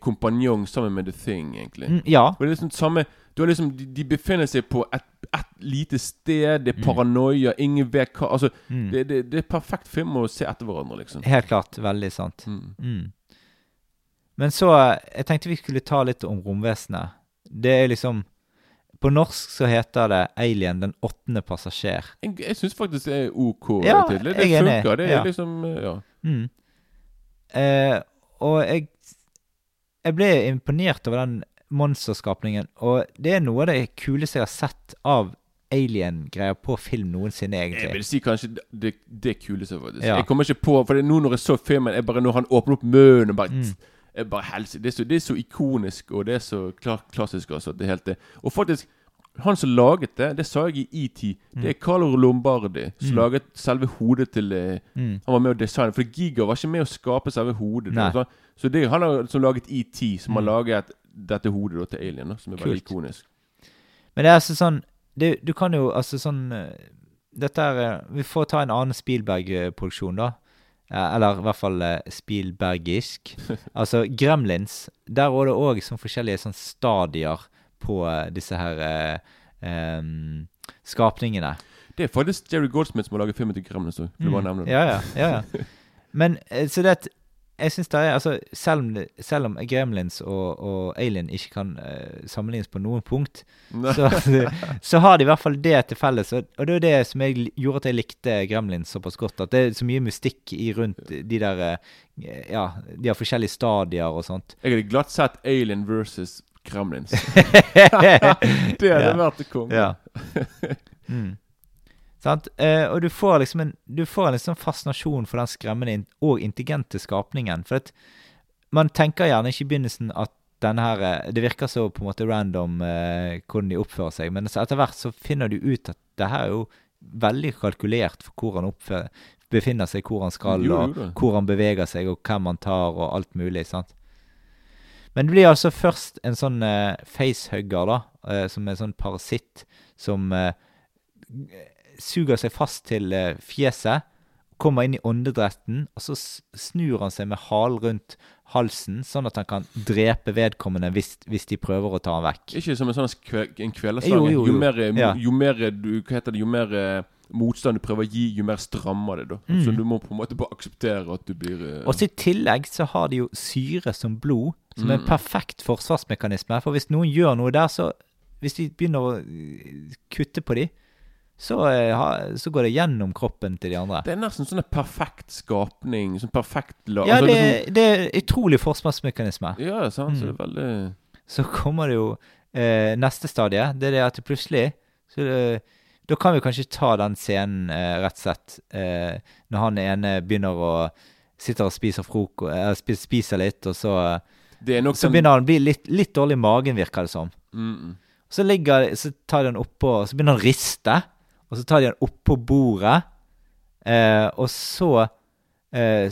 kompanjong sammen med The Thing, egentlig. Mm, ja. Og det er liksom samme Du har liksom De, de befinner seg på et, et lite sted, det er Mm. paranoia, ingen vet hva Altså, Mm. det, det, det er perfekt film å se etter hverandre, liksom. Helt klart. Veldig sant. Mm. Mm. Men så Jeg tenkte vi skulle ta litt om romvesenet. Det er liksom På norsk så heter det Alien den åttende passasjer. Jeg, jeg syns faktisk det er OK Ja. Det, er funker. Det er Ja. liksom eh, Ja. Mm. Eh, og jeg Jeg ble imponert over den monsterskapningen. Og det er noe av det kuleste jeg har sett av alien-greier på film noensinne, egentlig. Jeg vil si kanskje det, det, kuleste, faktisk. Ja. Jeg kommer ikke på For nå når jeg så filmen, jeg bare når han åpner opp munnen og bare Mm. bare helse, det, er så, det er så ikonisk, og det er så klar, klassisk. Altså, det helt det. Og faktisk, han som laget det, det sa jeg i ET, det er Carlo Lombardi som Mm. laget selve hodet til eh, Mm. Han var med å designe, for Giga var ikke med å skape selve hodet. Så, så det er han som laget ET, som har Mm. laget dette hodet da, til Alien, da, som er veldig ikonisk. Men det er altså sånn det, Du kan jo altså sånn eh, Dette er eh, Vi får ta en annen Spielberg-produksjon, da. Eller i hvert fall Spielbergisk. [laughs] altså Gremlins. Der var det òg sånn forskjellige sånn stadier på eh, disse her em, skapningene. Det er faktisk Jerry Goldsmith som har laget filmen til Gremlins òg. Mm. Ja, ja, ja, ja. [laughs] Men eh, så det at jeg synes det er, altså, selv, om, selv om Gremlins og, og Alien ikke kan uh, sammenlignes på noen punkt, så, så har de i hvert fall det til felles. Og, og det er det som jeg, gjorde at jeg likte Gremlins såpass godt. At det er så mye mystikk i rundt de der uh, Ja, de har forskjellige stadier og sånt. Jeg hadde glatt sett Alien versus Gremlins. [laughs] [laughs] det hadde Ja. vært konge. Ja. Mm. Sant? Eh, og du får liksom en Du får en liksom fascinasjon for den skremmende og intelligente skapningen. For at man tenker gjerne ikke i begynnelsen at denne her eh, Det virker så på en måte random eh, hvordan de oppfører seg, men så etter hvert så finner du ut at det her er jo veldig kalkulert for hvor han oppfører, befinner seg, hvor han skal, Jo, jo og hvor han beveger seg, og hvem han tar, og alt mulig. sant? Men det blir altså først en sånn eh, facehugger, da, eh, som er en sånn parasitt som eh, suger seg fast til eh, fjeset, kommer inn i åndedretten, og så snur han seg med halen rundt halsen, sånn at han kan drepe vedkommende hvis, hvis de prøver å ta han vekk. Ikke som en sånn kve, en. Jo, jo, Jo jo. mer, eh, Ja. jo mer eh, du, hva heter det, jo mer motstand du prøver å gi, jo mer strammer det. da Mm. Så du må på en måte bare akseptere at du blir uh... Og så I tillegg så har de jo syre som blod, som er en Mm. perfekt forsvarsmekanisme. For hvis noen gjør noe der, så Hvis de begynner å eh, kutte på de, så, eh, så går det gjennom kroppen til de andre. Det er nesten sånn en perfekt skapning. Sånn perfekt la... Ja, altså, det, er, det er utrolig forsvarsmekanisme. Ja, sant. Så Mm. det er veldig Så kommer det jo eh, neste stadie. Det er det at du plutselig så det, Da kan vi kanskje ta den scenen, eh, rett og slett, eh, når han ene begynner å Sitter og spiser froko, eh, spi- spiser litt, og så Det nok Så sånn begynner han å bli litt, litt dårlig i magen, virker det som. mm, mm. Så, ligger, så tar de han oppå Så begynner han å riste, og så tar de han oppå bordet. Eh, og så eh,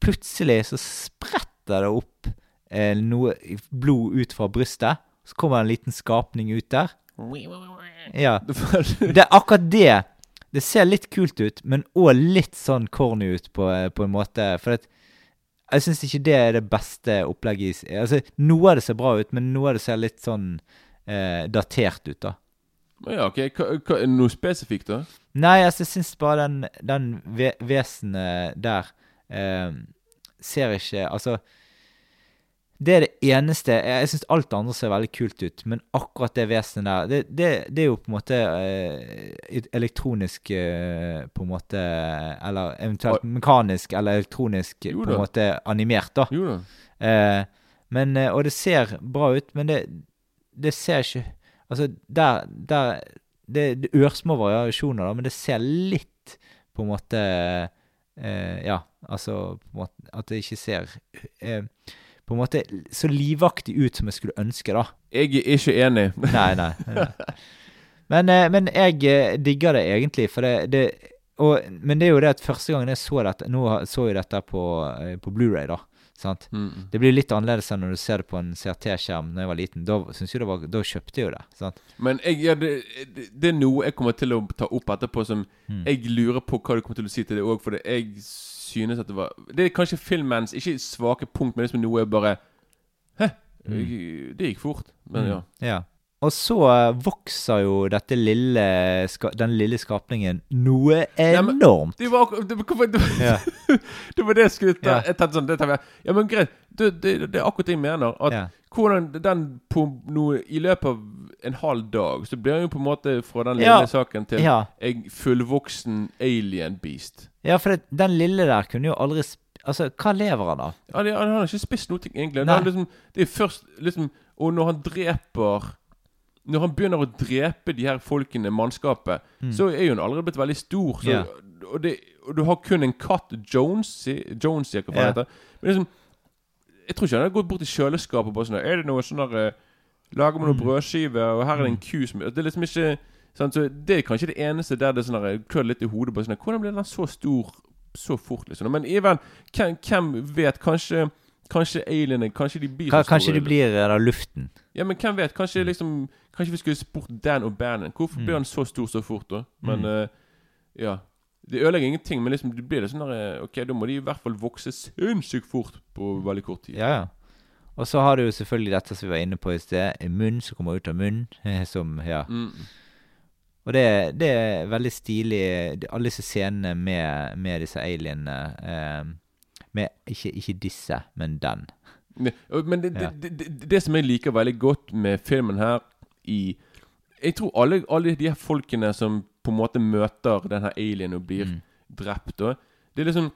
Plutselig så spretter det opp eh, noe blod ut fra brystet. Så kommer det en liten skapning ut der. Ja. [laughs] Det er akkurat det. Det ser litt kult ut, men òg litt sånn corny ut på, på en måte. For at jeg syns ikke det er det beste opplegget. i Altså, noe av det ser bra ut, men noe av det ser litt sånn eh, datert ut, da. Ja, ok. Hva, hva, er det noe spesifikt, da? Nei, altså, jeg syns bare den, den ve vesenet der eh, ser ikke Altså Det er det eneste Jeg, syns alt det andre ser veldig kult ut, men akkurat det vesenet der Det, det, det er jo på en måte eh, elektronisk eh, På en måte Eller eventuelt mekanisk eller elektronisk Jo på en måte animert, da. Jo. Eh, men, eh, og det ser bra ut, men det, det ser ikke Altså, der, der Det, er ørsmå variasjoner, da, men det ser litt på en måte eh, Ja, altså på en måte, At det ikke ser eh, på en måte så livaktig ut som jeg skulle ønske, da. Jeg er ikke enig. Nei, nei. nei. Men, eh, men jeg eh, digger det egentlig, for det, det og, Men det er jo det at første gangen jeg så dette Nå så jeg dette på, eh, på Blu-ray da. Sant? Mm. Det blir litt annerledes enn når du ser det på en CRT-skjerm Når jeg var liten. Da, jeg det var, da kjøpte jeg jo det. sant? Men jeg, ja, det, det, det er noe jeg kommer til å ta opp etterpå som Mm. Jeg lurer på hva du kommer til å si til det òg, for det, jeg synes at det var Det er kanskje filmens ikke svake punkt, men det er som noe jeg bare Hæ? Jeg- Det gikk fort. Men ja. Mm. ja. Og så eh, vokser jo dette lille, den lille skapningen noe men- enormt. Det var, det, var, det, var- Ja. [laughs] det var det jeg skulle ta. Ja. Jeg tenkte sånn, det tar jeg. Ja, men greit. Det, er akkurat det jeg mener. At Ja. hvordan den på noe I løpet av en halv dag så blir han jo på en måte fra den lille Ja. saken til Ja. en fullvoksen alien beast. ja, for den lille der kunne jo aldri Altså, hva lever han av? Ja, han har ikke spist noe, egentlig. Nei. liksom, det er først liksom Og når han dreper Når han begynner å drepe de her folkene, mannskapet, så er jo han allerede blitt veldig stor. Så, yeah. Og, det, og du har kun en katt, Jonesy, Jonesy hva yeah. Heter. Men liksom Jeg tror ikke han har gått bort i kjøleskapet og bare sånn Er det noe sånn der eh, Lager man noen Mm. brødskiver, og her er det en ku som Det er liksom ikke sant? Så Det er kanskje det eneste der det sånn der, klør litt i hodet. Bare sånn, Hvordan ble den så stor så fort, liksom? Men Even, hvem, hvem vet? Kanskje Kanskje alienene Kanskje de blir så store. kanskje de blir av luften? Ja, men hvem vet? Kanskje liksom Kanskje vi skulle spurt Dan og Bannon. Hvorfor Mm. ble han så stor så fort, da? Men eh, ja. Det ødelegger ingenting, men liksom det blir det sånn der, Ok, da må de i hvert fall vokse sinnssykt fort på veldig kort tid. Ja, ja. Og så har du jo selvfølgelig dette som vi var inne på i sted, en munn som kommer ut av munnen. [laughs] Som, ja. Mm. Og det, det er veldig stilig, alle disse scenene med, med disse alienene. Eh, Med ikke, ikke disse, men den. Men det, Ja. det, det som jeg liker veldig godt med filmen her i Jeg tror alle, alle de her folkene som på en måte møter den her alien og blir Mm. drept og Det er liksom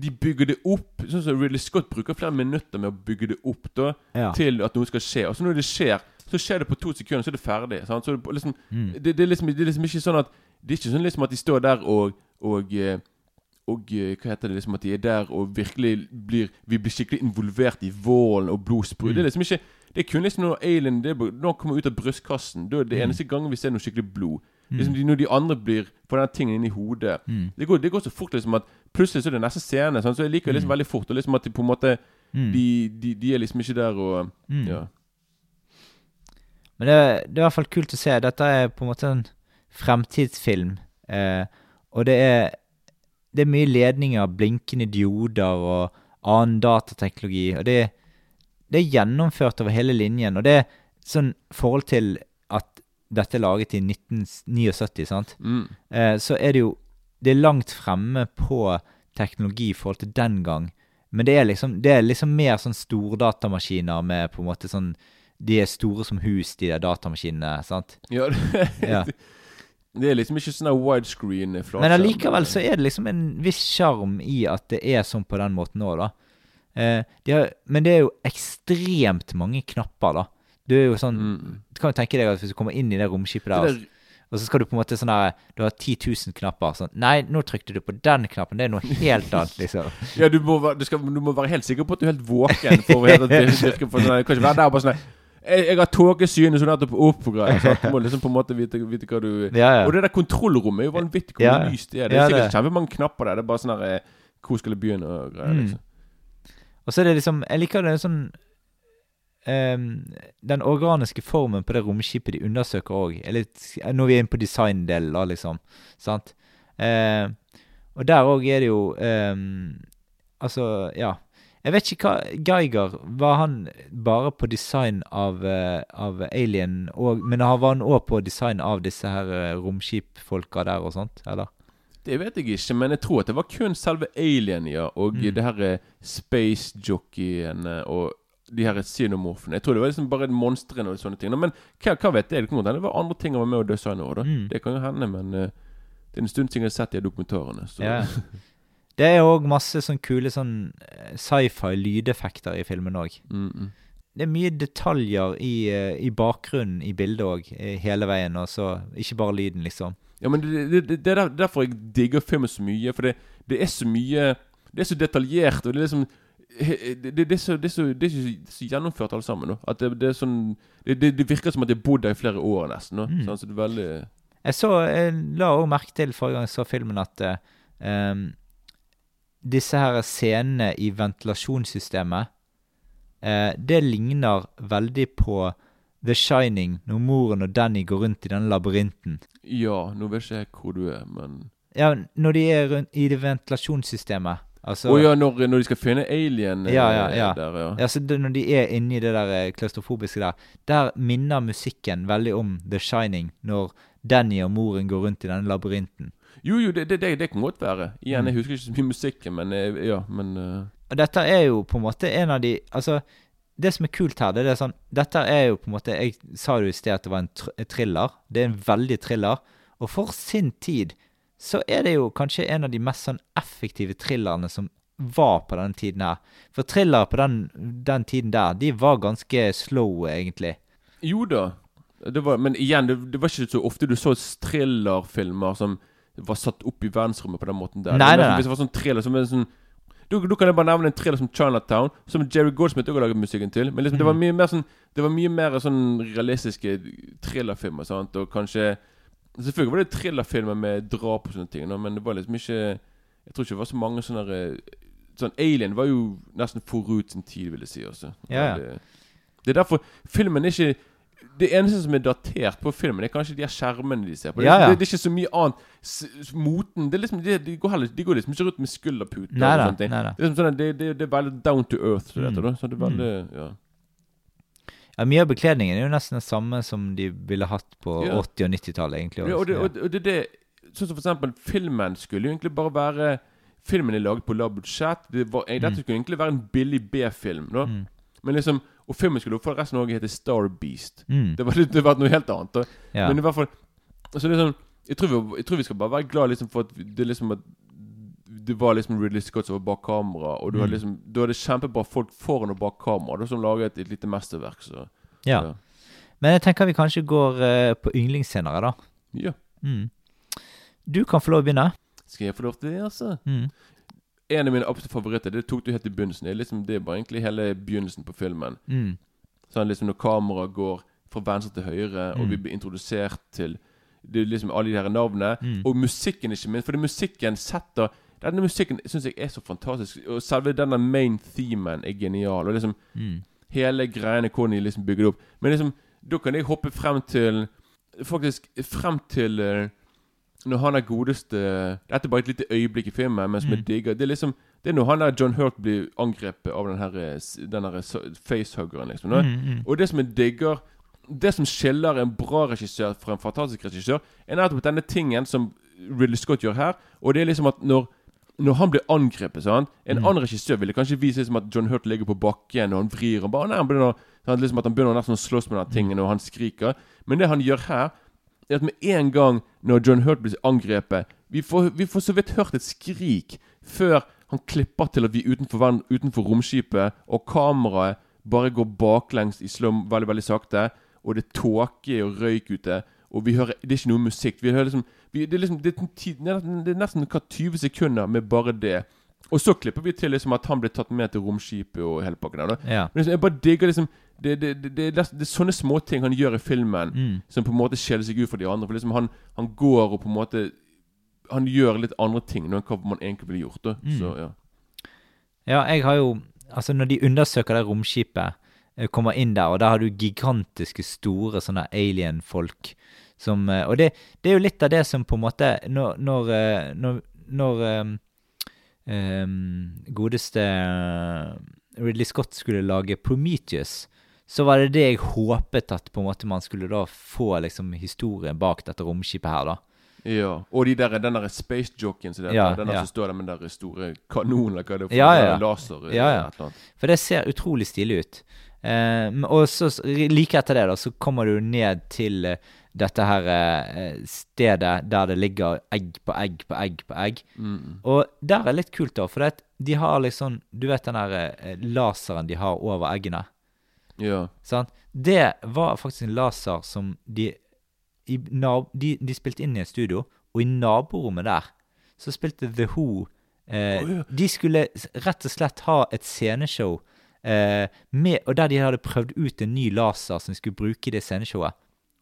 De bygger det opp Sånn som Ridley Scott bruker flere minutter med å bygge det opp da Ja. til at noe skal skje. Og så når det skjer, så skjer det på to sekunder, så er det ferdig. Det, liksom, Mm. det, det, er liksom, det er liksom ikke sånn at Det er ikke sånn liksom at de står der og Og, eh, og eh, hva heter det liksom At de er der og virkelig blir Vi blir skikkelig involvert i volden og blodsprut. Mm. Det er liksom ikke Det er kun liksom når alien det Når kommer ut av brystkassen. Det er det Mm. eneste gangen vi ser noe skikkelig blod. Mm. Liksom de, Når de andre blir Får den tingen i hodet. Mm. Det går, det går så fort liksom at plutselig så er det neste scene. Sånn, Så jeg liker det liksom Mm. veldig fort. Og liksom at de på en måte de, de, de er liksom ikke der og. Ja. Men det, det er i hvert fall kult å se. Dette er på en måte en fremtidsfilm. Eh, og det er, det er mye ledninger, blinkende dioder og annen datateknologi. Og det, det er gjennomført over hele linjen. Og det er sånn forhold til at dette er laget i 1979, sant? Mm. Eh, så er det jo Det er langt fremme på teknologi i forhold til den gang. Men det er liksom, det er liksom mer sånn stordatamaskiner med på en måte sånn De er store som hus, de der datamaskinene. sant? Ja, [laughs] det, Ja. Det er liksom ikke sånn widescreen. Men allikevel så er det liksom en viss sjarm i at det er sånn på den måten òg, da. Eh, de har, men det er jo ekstremt mange knapper, da. Du er jo sånn Mm. Du kan jo tenke deg at hvis du kommer inn i det romskipet Det der, der, og så skal du på en måte sånn der Du har 10 000 knapper. Sånn Nei, nå trykte du på den knappen. Det er noe helt [laughs] annet, liksom. ja, du må, du, skal, du må være helt sikker på at du er helt våken for å helt det. Du kan ikke være der og bare sånn jeg, jeg har tåkesyn så nettopp opp og greier. Du må liksom på en måte vite, vite hva du Ja. Og det der kontrollrommet er jo vanvittig hvor lyst det er. Det er sikkert kjempemange knapper der. Det er bare sånn her eh, Hvor skal jeg begynne og greier. Mm. Liksom. Og så er det liksom Jeg liker det sånn Um, Den organiske formen på det romskipet de undersøker òg. Når vi er inne på designdelen, da, liksom. Sant? Uh, og der òg er det jo um, Altså, ja. Jeg vet ikke hva Geiger Var han bare på design av, eh, av Alien, og, men var han òg på design av disse her eh, romskipfolka der og sånt, eller? Det vet jeg ikke, men jeg tror at det var kun selve alien, ja. Og Mm. det her spacejockeyene space jockeyene og de her xenomorfene. Jeg tror det var liksom bare monstrene og sånne ting. nå, Men hva, hva vet jeg? Det kan hende det var andre ting han var med å designa òg, da. Mm. Det kan jo hende, men eh, det er en stund siden jeg har sett de dokumentarene. Så. Ja. [laughs] Det er òg masse sånn kule sånn eh, sci-fi lydeffekter i filmen òg. Mm, mm. Det er mye detaljer i, eh, i bakgrunnen i bildet òg, hele veien. Og så ikke bare lyden, liksom. Ja, men det, det, det, er derfor jeg digger filmen så mye. For det, det er så mye Det er så detaljert, og det er liksom det, det, det, er så, det, er så, det er så, så gjennomført alle sammen. Nå. At det, det er sånn det, det, det virker som at jeg har bodd der i flere år nesten. Nå. Mm. Sånn, så det er veldig Jeg så, jeg la òg merke til forrige gang jeg så filmen, at eh, em, disse her scenene i ventilasjonssystemet eh, Det ligner veldig på The Shining, når moren og Danny går rundt i den labyrinten. Ja, nå vet ikke jeg hvor du er, men Ja, når de er rundt i det ventilasjonssystemet. Altså, oh, ja, når, når de skal finne alien eh, Ja, ja, ja. der, ja. Ja, det, Når de er inni det der eh, klaustrofobiske der, der minner musikken veldig om The Shining, når Danny og moren går rundt i denne labyrinten. Jo, jo, det, det, det, det kan godt være. Igjen, Mm. jeg husker ikke så mye musikken, men eh, ja, men uh... Dette er jo på en måte en av de Altså, det som er kult her, det er sånn Dette er jo på en måte Jeg sa jo i sted at det var en tr thriller. Det er en veldig thriller. Og for sin tid så er det jo kanskje en av de mest sånn effektive thrillerne som var på den tiden her. For thrillere på den, den tiden der, de var ganske slow, egentlig. Jo da. Det var, men igjen, det, det var ikke så ofte du så thrillerfilmer som var satt opp i verdensrommet på den måten der. Nei, nei, nei. Hvis det var sånn thriller som er sånn du, du kan jeg bare nevne en thriller som Chinatown, som Jerry Goldsmith også har laget musikken til. Men liksom, det var Mhm. mye mer sånn Det var mye mer sånn realistiske thrillerfilmer. Sant? Og kanskje Selvfølgelig var det thrillerfilmer med drap og sånne ting, da, men det var liksom ikke Jeg tror ikke det var så mange sånne der, Sånn Alien var jo nesten forut sin tid, vil jeg si. Også. Ja, ja. Det, det er derfor filmen er ikke Det eneste som er datert på filmen, er kanskje de her skjermene de ser på. Det, Ja, ja. det, det er ikke så mye annet. S moten det er liksom, de, de, går heller, de går liksom ikke rundt med skulderputer. Nei og sånne ting. Nei. Det er, liksom sånn, det, det, det er veldig down to earth. Så, dette, Mm. da. så det er veldig ja. Ja, mye av bekledningen er jo nesten det samme som de ville hatt på Ja. 80- og 90-tallet, egentlig. Ja, og, det, også. og, og det, det Sånn som for eksempel Filmen skulle jo egentlig bare være filmen er laget på lavt budsjett. Det var, eh, Dette skulle egentlig være en billig B-film. da Mm. Men liksom Og filmen skulle forresten òg hete Star Beast. Mm. Det hadde var noe helt annet. Ja. Men i hvert fall altså liksom, jeg, tror vi, jeg tror vi skal bare være glad liksom for at det liksom at det var liksom Ridley Scott som var bak kamera, og du Mm. hadde liksom Du hadde kjempebra folk foran og bak kamera som laget et lite mesterverk. Så ja. ja. Men jeg tenker vi kanskje går uh, på yndlingsscener, da. ja. Mm. Du kan få lov å begynne. Skal jeg få lov til det, altså? Mm. En av mine absolutt favoritter Det tok du helt i begynnelsen. Det er liksom Det er bare egentlig hele begynnelsen på filmen. Mm. Sånn liksom Når kameraet går fra venstre til høyre, og Mm. vi blir introdusert til Det er liksom alle de her navnene. Mm. Og musikken, ikke minst. For det musikken setter Denne musikken syns jeg er så fantastisk. Og selve denne main themen er genial. Og liksom Mm. hele greiene hvordan de liksom bygger det opp. Men liksom da kan jeg hoppe frem til Faktisk frem til eh, Når han er godeste Dette er bare et lite øyeblikk i filmen, men som Mm. digger. Det er liksom Det er når han der John Hurt blir angrepet av den her, eh, den her facehuggeren, liksom. Mm, mm. Og det som jeg digger Det som skiller en bra regissør fra en fantastisk regissør, er nettopp denne tingen som Ridley Scott gjør her. Og det er liksom at når når han blir angrepet sant? En Mm. annen regissør ville kanskje vise liksom at John Hurt ligger på bakken og han vrir og bare, nei, han begynner, sant? liksom At han begynner nesten å slåss med den tingen og han skriker. Men det han gjør her, er at med en gang når John Hurt blir angrepet Vi får, vi får så vidt hørt et skrik før han klipper til at vi utenfor, utenfor romskipet, og kameraet bare går baklengs i slum veldig, veldig sakte, og det er tåke og røyk ute, og vi hører Det er ikke noe musikk. Vi hører liksom vi, Det er liksom det er, det er nesten- hva 20 sekunder med bare det. Og så klipper vi til liksom at han blir tatt med til romskipet og hele pakken der. Ja. Men liksom, jeg bare digger liksom det, det, det, det, er sånne småting han gjør i filmen Mm. som på en måte skjeller seg ut for de andre. For liksom han, han går og på en måte Han gjør litt andre ting enn hva man egentlig ville gjort. da Mm. Så ja Ja, jeg har jo Altså, når de undersøker det romskipet, eh, kommer inn der, og der har du gigantiske, store sånne alien-folk som eh, Og det, det er jo litt av det som på en måte Når Når, eh, når, når um, godeste Ridley Scott skulle lage Prometheus, så var det det jeg håpet at på en måte man skulle da få liksom historien bak dette romskipet her, da. Ja, Og de der, den der space jockeyen som Ja, den der ja. som står der med den der store kanonen eller hva det er for Ja, ja. laser Ja, ja. For det ser utrolig stilig ut. Eh, og så like etter det, da, så kommer du ned til eh, dette her eh, stedet der det ligger egg på egg på egg på egg. Mm. Og der er litt kult, da, for det, at de har liksom Du vet den der eh, laseren de har over eggene? Ja. Sant? Det var faktisk en laser som de i de, de spilte inn i et studio, og i naborommet der så spilte The Who eh, oh, ja. De skulle rett og slett ha et sceneshow eh, med, og der de hadde prøvd ut en ny laser som de skulle bruke i det sceneshowet.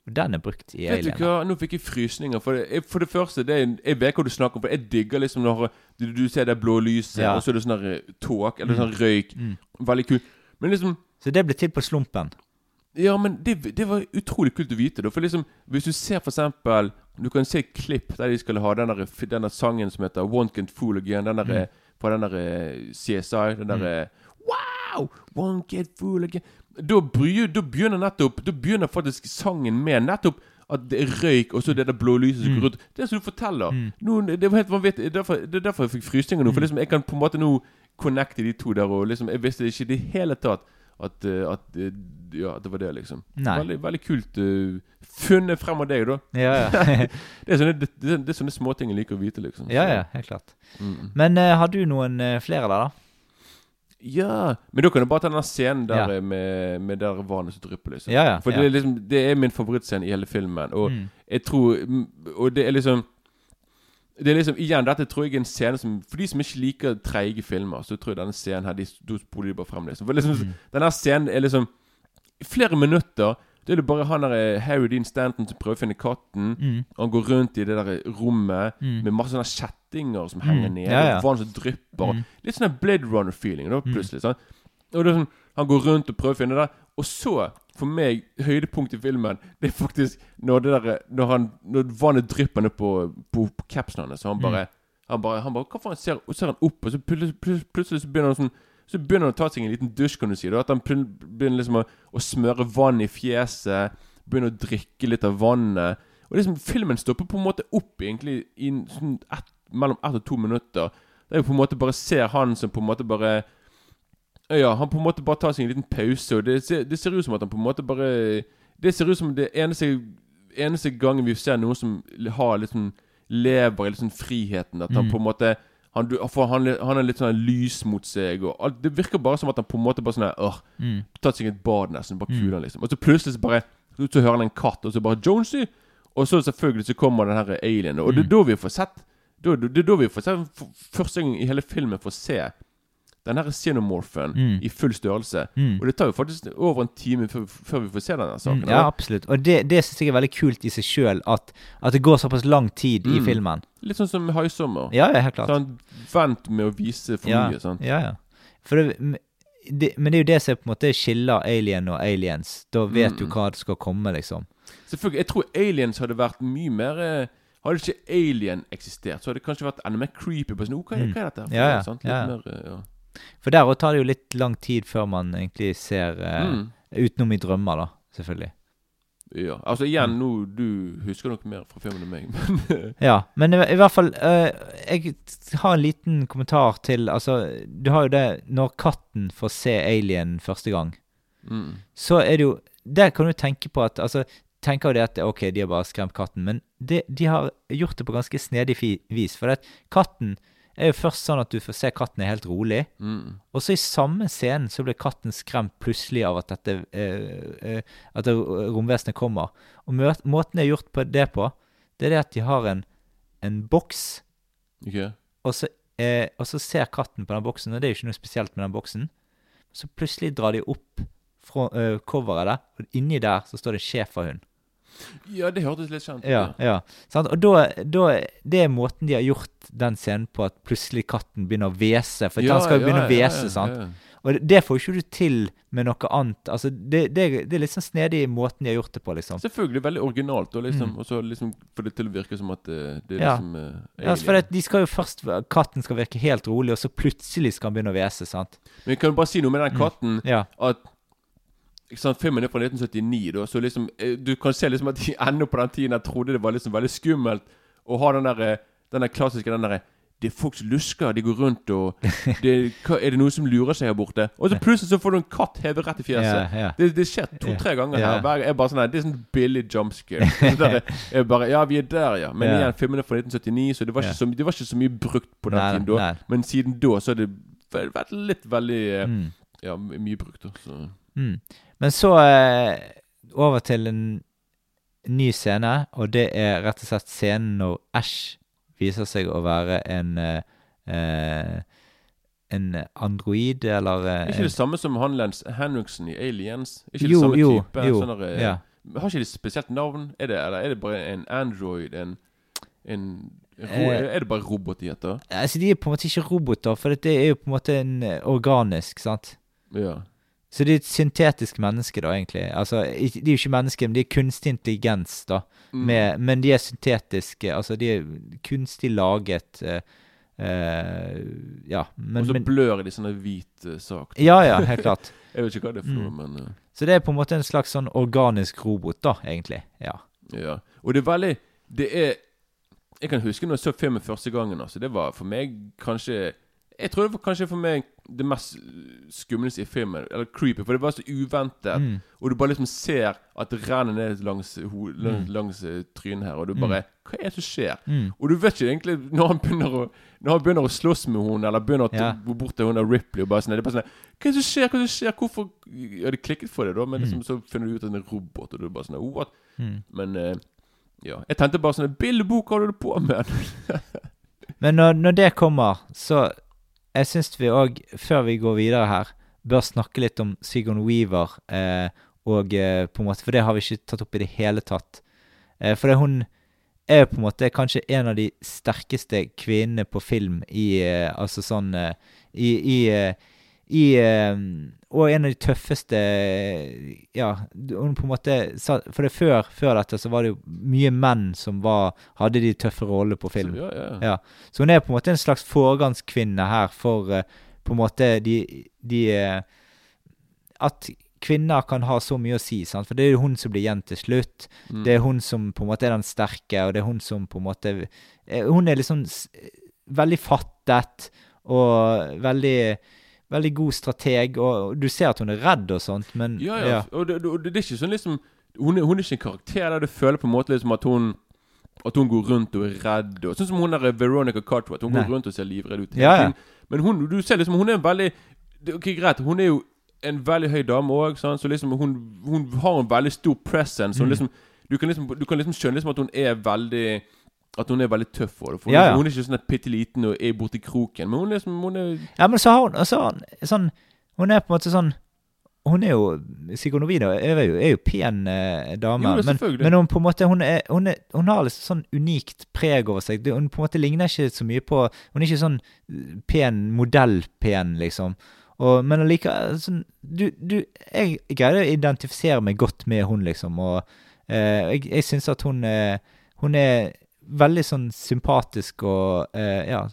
Og den er brukt i Vet du hva, Nå fikk jeg frysninger. For det, for det første, det er, jeg vet hva du snakker om. For jeg digger liksom når du, du ser det blå lyset, Ja. og så er det sånn der, eller mm. sånn røyk. Mm. Veldig kult. Men liksom Så det ble til på slumpen. Ja, men det, det var utrolig kult å vite. Da. For liksom, Hvis du ser for eksempel Du kan se et klipp der de skal ha den der, sangen som heter 'One Can't Fool Again'. Den der, Mm. På den der eh, CSI. Den der mm. Wow! One Can't Fool Again. Da, bry, da begynner nettopp Da begynner faktisk sangen med nettopp at det er røyk, og så det der blå lyset som Mm. går rundt. Det er som du forteller. Mm. Nå, det var helt vanvittig. Det er derfor, det er derfor jeg fikk frysninger nå. For Mm. liksom, jeg kan på en måte nå connecte de to der. Og liksom, jeg visste det ikke i det hele tatt at, eh, at, eh, ja, det var det, liksom. Nei. Veldig, veldig kult uh, funnet frem av deg, da. Ja, ja. [laughs] Det er sånne, det, det, det er sånne småting jeg liker å vite, liksom. ja, ja, helt klart. Mm. Men uh, har du noen uh, flere der, da? Ja Men da kan du bare ta den scenen der Ja. med, med der vannet som drypper, liksom. Ja, ja. For det er liksom Det er min favorittscene i hele filmen. Og mm. jeg tror Og det er liksom Det er liksom Igjen, dette tror jeg er en scene som For de som ikke liker treige filmer, så tror jeg denne scenen her De de spoler bare frem, liksom. For liksom Mm. Denne scenen er liksom flere minutter Det er det bare han der eh, Harry Dean Stanton som prøver å finne katten. Mm. Han går rundt i det der rommet Mm. med masse sånne kjettinger som Mm. henger nede. Ja, ja. Vann som drypper. Mm. Litt sånn Blade Runner-feeling Mm. plutselig. Sånn. Og det er sånn, Han går rundt og prøver å finne det. Og så, for meg, høydepunkt i filmen, det er faktisk når det der Når, han, når vannet drypper ned på, på, på capsen hans. Så han Mm. bare, han bare, han bare Hva faen ser, ser han opp, og så plutselig, plutselig, plutselig så begynner han sånn så begynner han å ta seg en liten dusj, kan du si. Da. At han begynner liksom å, å smøre vann i fjeset. Begynner å drikke litt av vannet. Og liksom Filmen stopper på en måte opp egentlig i sånn et, mellom ett og to minutter. Der jeg på en måte bare ser han som på en måte bare Ja, han på en måte bare tar seg en liten pause, og det ser, det ser ut som at han på en måte bare Det ser ut som det eneste, eneste gangen vi ser noen som har sånn lever i sånn friheten. At han Mm. på en måte han, han, han er litt sånn lys mot seg, og alt, det virker bare som at han på en måte bare sånn her, øh, Mm. tatt seg et bad nesten. Bare Mm. kuler han liksom. Og så plutselig så bare Så hører han en katt, og så bare Jonesy! Og så selvfølgelig så kommer den her alien. Og det er Mm. da vi får sett Det er da vi får sett første gang i hele filmen får se den her xenomorphen Mm. i full størrelse. Mm. Og det tar jo faktisk over en time før, før vi får se denne saken. Mm, ja, absolutt. Og det, det syns jeg er veldig kult i seg sjøl, at, at det går såpass lang tid i Mm. filmen. Litt sånn som Haisommer. Ja, ja, helt klart. Så han vent med å vise for ja, mye. sant? Ja, ja. For det, det, men det er jo det som på en måte skiller alien og aliens. Da vet du Mm. hva det skal komme, liksom. Selvfølgelig, Jeg tror aliens hadde vært mye mer eh, Hadde ikke alien eksistert, så hadde det kanskje vært enda mer creepy. På sånn, hva, Mm. hva er dette for Ja, ja, sant? Litt ja. mer, eh, ja. For der òg tar det jo litt lang tid før man egentlig ser eh, Mm. Utenom i drømmer, da, selvfølgelig. ja. Altså igjen, Mm. nå Du husker nok mer fra filmen enn meg, [laughs] men Ja, men i, i hvert fall eh, Jeg har en liten kommentar til Altså, du har jo det Når katten får se alien første gang, mm. så er det jo Der kan du tenke på at Altså, tenker jo det at ok, de har bare skremt katten, men det, de har gjort det på ganske snedig vis. For at katten er jo først sånn at du får se katten er helt rolig. Mm. Og så i samme scenen så blir katten skremt plutselig av at dette eh, eh, At romvesenet kommer. Og måten de har gjort på det på, det er det at de har en, en boks, okay. og så, eh, og så ser katten på den boksen, og det er jo ikke noe spesielt med den boksen. Så plutselig drar de opp fra eh, coveret der, og inni der så står det schæferhund. Ja, det hørtes litt kjent ut. Ja, ja. Sant? Og da, da Det er måten de har gjort den scenen på, at plutselig katten begynner å hvese. For Ja, han skal jo ja, begynne å hvese, sant. Og det- det får jo ikke du til med noe annet. Altså, det, det, det er litt sånn snedig måten de har gjort det på, liksom. Selvfølgelig veldig originalt, og liksom, Mm. så liksom får det til å virke som at det, det er Ja. liksom eh, Ja, for det, de skal jo først Katten skal virke helt rolig, og så plutselig skal han begynne å hvese, sant. Men jeg kan jo bare si noe med den Mm. katten. Ja. At sant, Filmen er fra 1979, da, så liksom eh, du kan se liksom at de [laughs] ennå på den tiden jeg trodde det var liksom veldig skummelt å ha den der, eh, den der klassiske den derre det er folk som lusker, de går rundt og [laughs] det, Er det noen som lurer seg her borte? Og så plutselig så får du en katt hevet rett i fjeset. fjeset. yeah. Det, det skjer to-tre ganger yeah. her. Hver, er bare sånn her, Det er sånn billig jump scare. [laughs] Så bare, ja, vi er der, ja. Men igjen, filmen er fra 1979, så det var, så, det var ikke så mye brukt på den Nei, tiden da. nei. Men siden da så har det vært litt veldig eh, Mm. Ja, mye brukt. da så. Mm. Men så eh, over til en ny scene, og det er rett og slett scenen når Ash viser seg å være en eh, eh, En android, eller eh, Ikke det samme som han Henriksen i Aliens? Ikke Jo, det samme jo, type? jo, sånne, der, eh, ja. Har ikke de spesielt navn? Er det, eller er det bare en Android? En, en Eh. Er det bare robot de heter? Altså, de er på en måte ikke roboter, for det er jo på en måte en organisk, sant? Ja. Så de er et syntetisk menneske, da, egentlig. Altså, de er jo ikke mennesker, men de er kunstig intelligens, da. Mm. Med, men de er syntetiske. Altså, de er kunstig laget. Uh, uh, ja, men, Og så men blør de sånne hvite sak. Ja, ja, helt klart. [laughs] Jeg vet ikke hva det er for noe, Mm. men uh. Så det er på en måte en slags sånn organisk robot, da, egentlig. Ja. ja. Og det er veldig Det er Jeg kan huske når jeg så filmen første gangen. Altså, det var for meg kanskje Jeg tror det var kanskje for meg det mest skumleste i filmen. Eller creepy, for det var så uventet. Mm. Og du bare liksom ser at det renner ned langs, ho langs, Mm. langs eh, trynet her, og du bare Hva er det som skjer? Mm. Og du vet ikke egentlig når han begynner å Når han begynner å slåss med henne, eller begynner å Ja. gå bort til hun der Ripley og bare sånn Det er bare sånn Hva er det som skjer? Hva er det som skjer? Hvorfor Ja, det klikket for deg, da, men liksom, så finner du ut at det er en robot, og du bare sånn What? Mm. Men eh, ja. Jeg tenkte bare sånn Billebok, hva holder du på med? [laughs] Men når, når det kommer, så Jeg syns vi òg, før vi går videre her, bør snakke litt om Sigon Weaver. Eh, og eh, på en måte, For det har vi ikke tatt opp i det hele tatt. Eh, for det, hun er på en måte kanskje en av de sterkeste kvinnene på film i eh, Altså sånn eh, I, i, eh, i eh, Og en av de tøffeste Ja, hun på en måte sa- For det før, før dette så var det jo mye menn som var, hadde de tøffe rollene på film. Så, ja, ja. Ja. Så hun er på en måte en slags foregangskvinne her for eh, på en måte de, de eh, At kvinner kan ha så mye å si, sant? for det er jo hun som blir igjen til slutt. Mm. Det er hun som på en måte er den sterke, og det er hun som på en måte Hun er liksom veldig fattet og veldig Veldig god strateg, og du ser at hun er redd og sånt, men Ja, ja. Og det, det, det er ikke sånn liksom hun er, hun er ikke en karakter der du føler på en måte liksom at hun At hun går rundt og er redd. Og, sånn som hun der Veronica Cartwright. Hun Nei. går rundt og ser livredd ut. Ja, ja. tiden. Men hun, du ser liksom Hun er en veldig det- Ok, greit. Hun er jo en veldig høy dame òg, så liksom hun, hun har en veldig stor presence. Hun Mm. liksom, du, kan liksom, du kan liksom skjønne liksom at hun er veldig At hun er veldig tøff for det. For Ja, ja. Hun er ikke sånn bitte liten og er borti kroken. Men hun er som, Hun er Ja, men så har hun så har hun sånn Hun er på en måte sånn Hun er jo Psykonovida er jo, er jo pen eh, dame. Jo, men, men hun på en måte Hun, er, hun, er, hun har liksom sånn unikt preg over seg. Hun på en måte ligner ikke så mye på Hun er ikke sånn eh, pen modell-pen, liksom. Og, men allikevel sånn, du, du, Jeg greide å identifisere meg godt med hun, liksom. Og eh, jeg, jeg syns at hun, eh, hun er veldig sånn sympatisk og eh, ja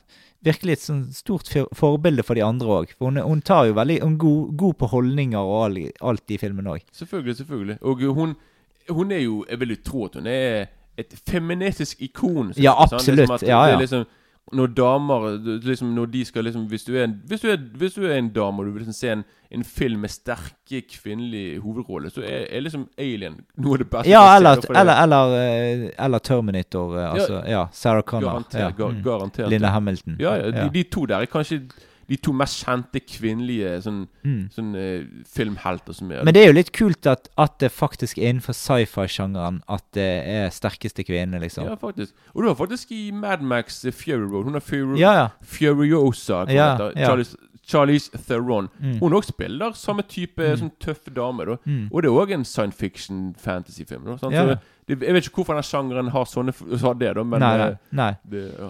virkelig et sånn stort forbilde for de andre òg. For hun, hun tar jo veldig Hun god, god på holdninger og all, alt i filmen òg. Selvfølgelig, selvfølgelig. Og hun, hun er jo Jeg vil jo tro at hun er et feministisk ikon. Ja, absolutt. Liksom Ja, det ja. Liksom, når damer liksom Når de skal liksom Hvis du er en, hvis du er, hvis du er en dame og du vil liksom se en, en film med sterke kvinnelige hovedroller, så er, er liksom Alien noe av det beste. Ja, eller, eller, eller, eh, eller Terminator. eh, Altså, ja. Sarah Connor. Garantert. Ja. Gar, garantert. Linda Hamilton. Ja, ja, de, de to der er kanskje de to mest kjente kvinnelige sånn, Mm. sånn uh, filmhelter som er Men det er jo litt kult at, at det faktisk er innenfor sci-fi-sjangeren at det er sterkeste kvinne, liksom. Ja, faktisk. Og du har faktisk i Mad Max eh, Fury Road Hun har Fury, Ja, ja. Furiosa. Ja. Charlize, Charlize Theron. Mm. Hun òg spiller samme type Mm. sånn tøff dame. da Mm. Og det er òg en science fiction fantasy-film. da. Ja. Jeg vet ikke hvorfor den sjangeren har sånne har det, da, men nei, eh, nei, nei. Det, ja.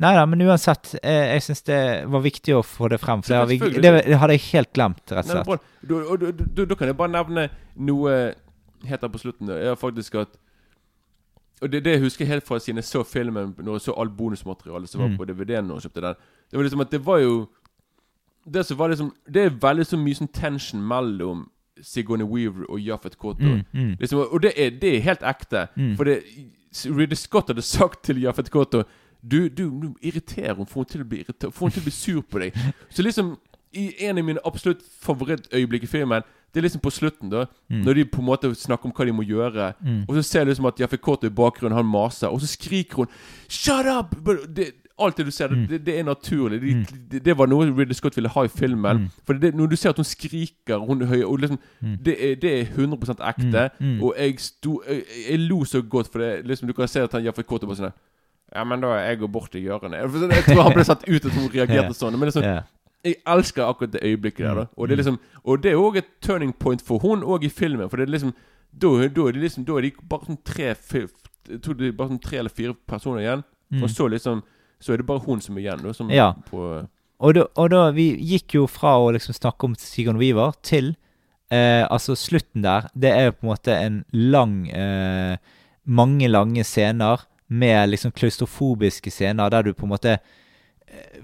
Nei da, men uansett. Eh, jeg syns det var viktig å få det frem. For det, har vi, det, det hadde jeg helt glemt, rett og slett. Da, kan jeg bare nevne noe helt her på slutten. Jeg har faktisk at Og det, det husker jeg helt fra siden jeg så filmen, når jeg så all bonusmaterialet som var Mm. på DVD-en når jeg kjøpte den. Det var liksom at det var jo Det som var liksom Det er veldig så mye sånn tension mellom Sigourney Weaver og Jaffet Koto. Mm, mm. Liksom, og det er, det er helt ekte. Mm. For det Ridley Scott hadde sagt til Jaffet Koto Du, du, du irriterer henne, får henne til til å bli sur på deg. Så liksom i en av mine absolutt favorittøyeblikk i filmen, det er liksom på slutten, da. Mm. Når de på en måte snakker om hva de må gjøre. Mm. Og så ser du liksom at Jaffe Koto i bakgrunnen, han maser, og så skriker hun 'Shut up!' Det, alt det du ser, Mm. det, det er naturlig. Det, det, det var noe Ridley Scott ville ha i filmen. Mm. For det, når du ser at hun skriker, hun høy og liksom, Mm. det, er, det er 100 ekte. Mm, mm. Og jeg, sto, jeg, jeg lo så godt, for det, liksom, du kan se at han Jaffet Koto bare sånn Ja, men da jeg går bort til hjørnet. Jeg tror han ble satt ut at hun reagerte sånn. Men liksom, jeg elsker akkurat det øyeblikket der. da Og det er liksom Og det er òg et turning point for hun òg i filmen. For det er liksom Da, da er det liksom Da er de bare sånn tre Jeg tror det er bare sånn tre eller fire personer igjen. Mm. Og så liksom Så er det bare hun som er igjen. Da, som Ja. på, Og da, og da Vi gikk jo fra å liksom snakke om Sigourney Weaver til eh, Altså, slutten der, det er jo på en måte en lang eh, Mange lange scener med liksom klaustrofobiske scener der du på en måte eh,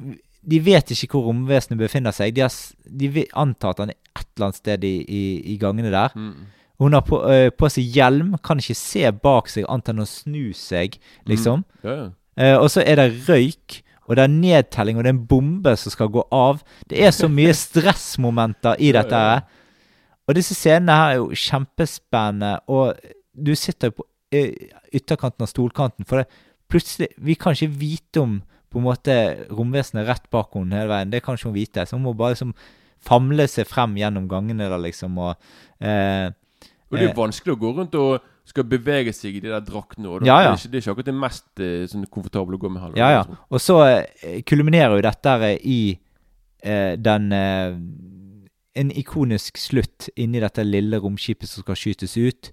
De vet ikke hvor romvesenet befinner seg. De, har, de antar at han er et eller annet sted i, i, i gangene der. mm. Hun har på, eh, på seg hjelm, kan ikke se bak seg annet enn å snu seg, liksom. Ja, ja. Uh, og så er det røyk, og det er nedtelling, og det er en bombe som skal gå av. Det er så mye [laughs] stressmomenter i dette. her. Og disse scenene her er jo kjempespennende, og du sitter jo på ytterkanten av stolkanten, for det, plutselig Vi kan ikke vite om på en måte romvesenet rett bak henne hele veien. Det kan ikke hun vite. Så hun må bare liksom famle seg frem gjennom gangene der, liksom, og eh, Og det er jo vanskelig å gå rundt og skal bevege seg i de der draktene. Og Ja, ja. Det, er ikke, det er ikke akkurat det mest eh, sånn komfortable å gå med heller. Ja, ja. Og så eh, kulminerer jo dette i eh, den eh, En ikonisk slutt inni dette lille romskipet som skal skytes ut.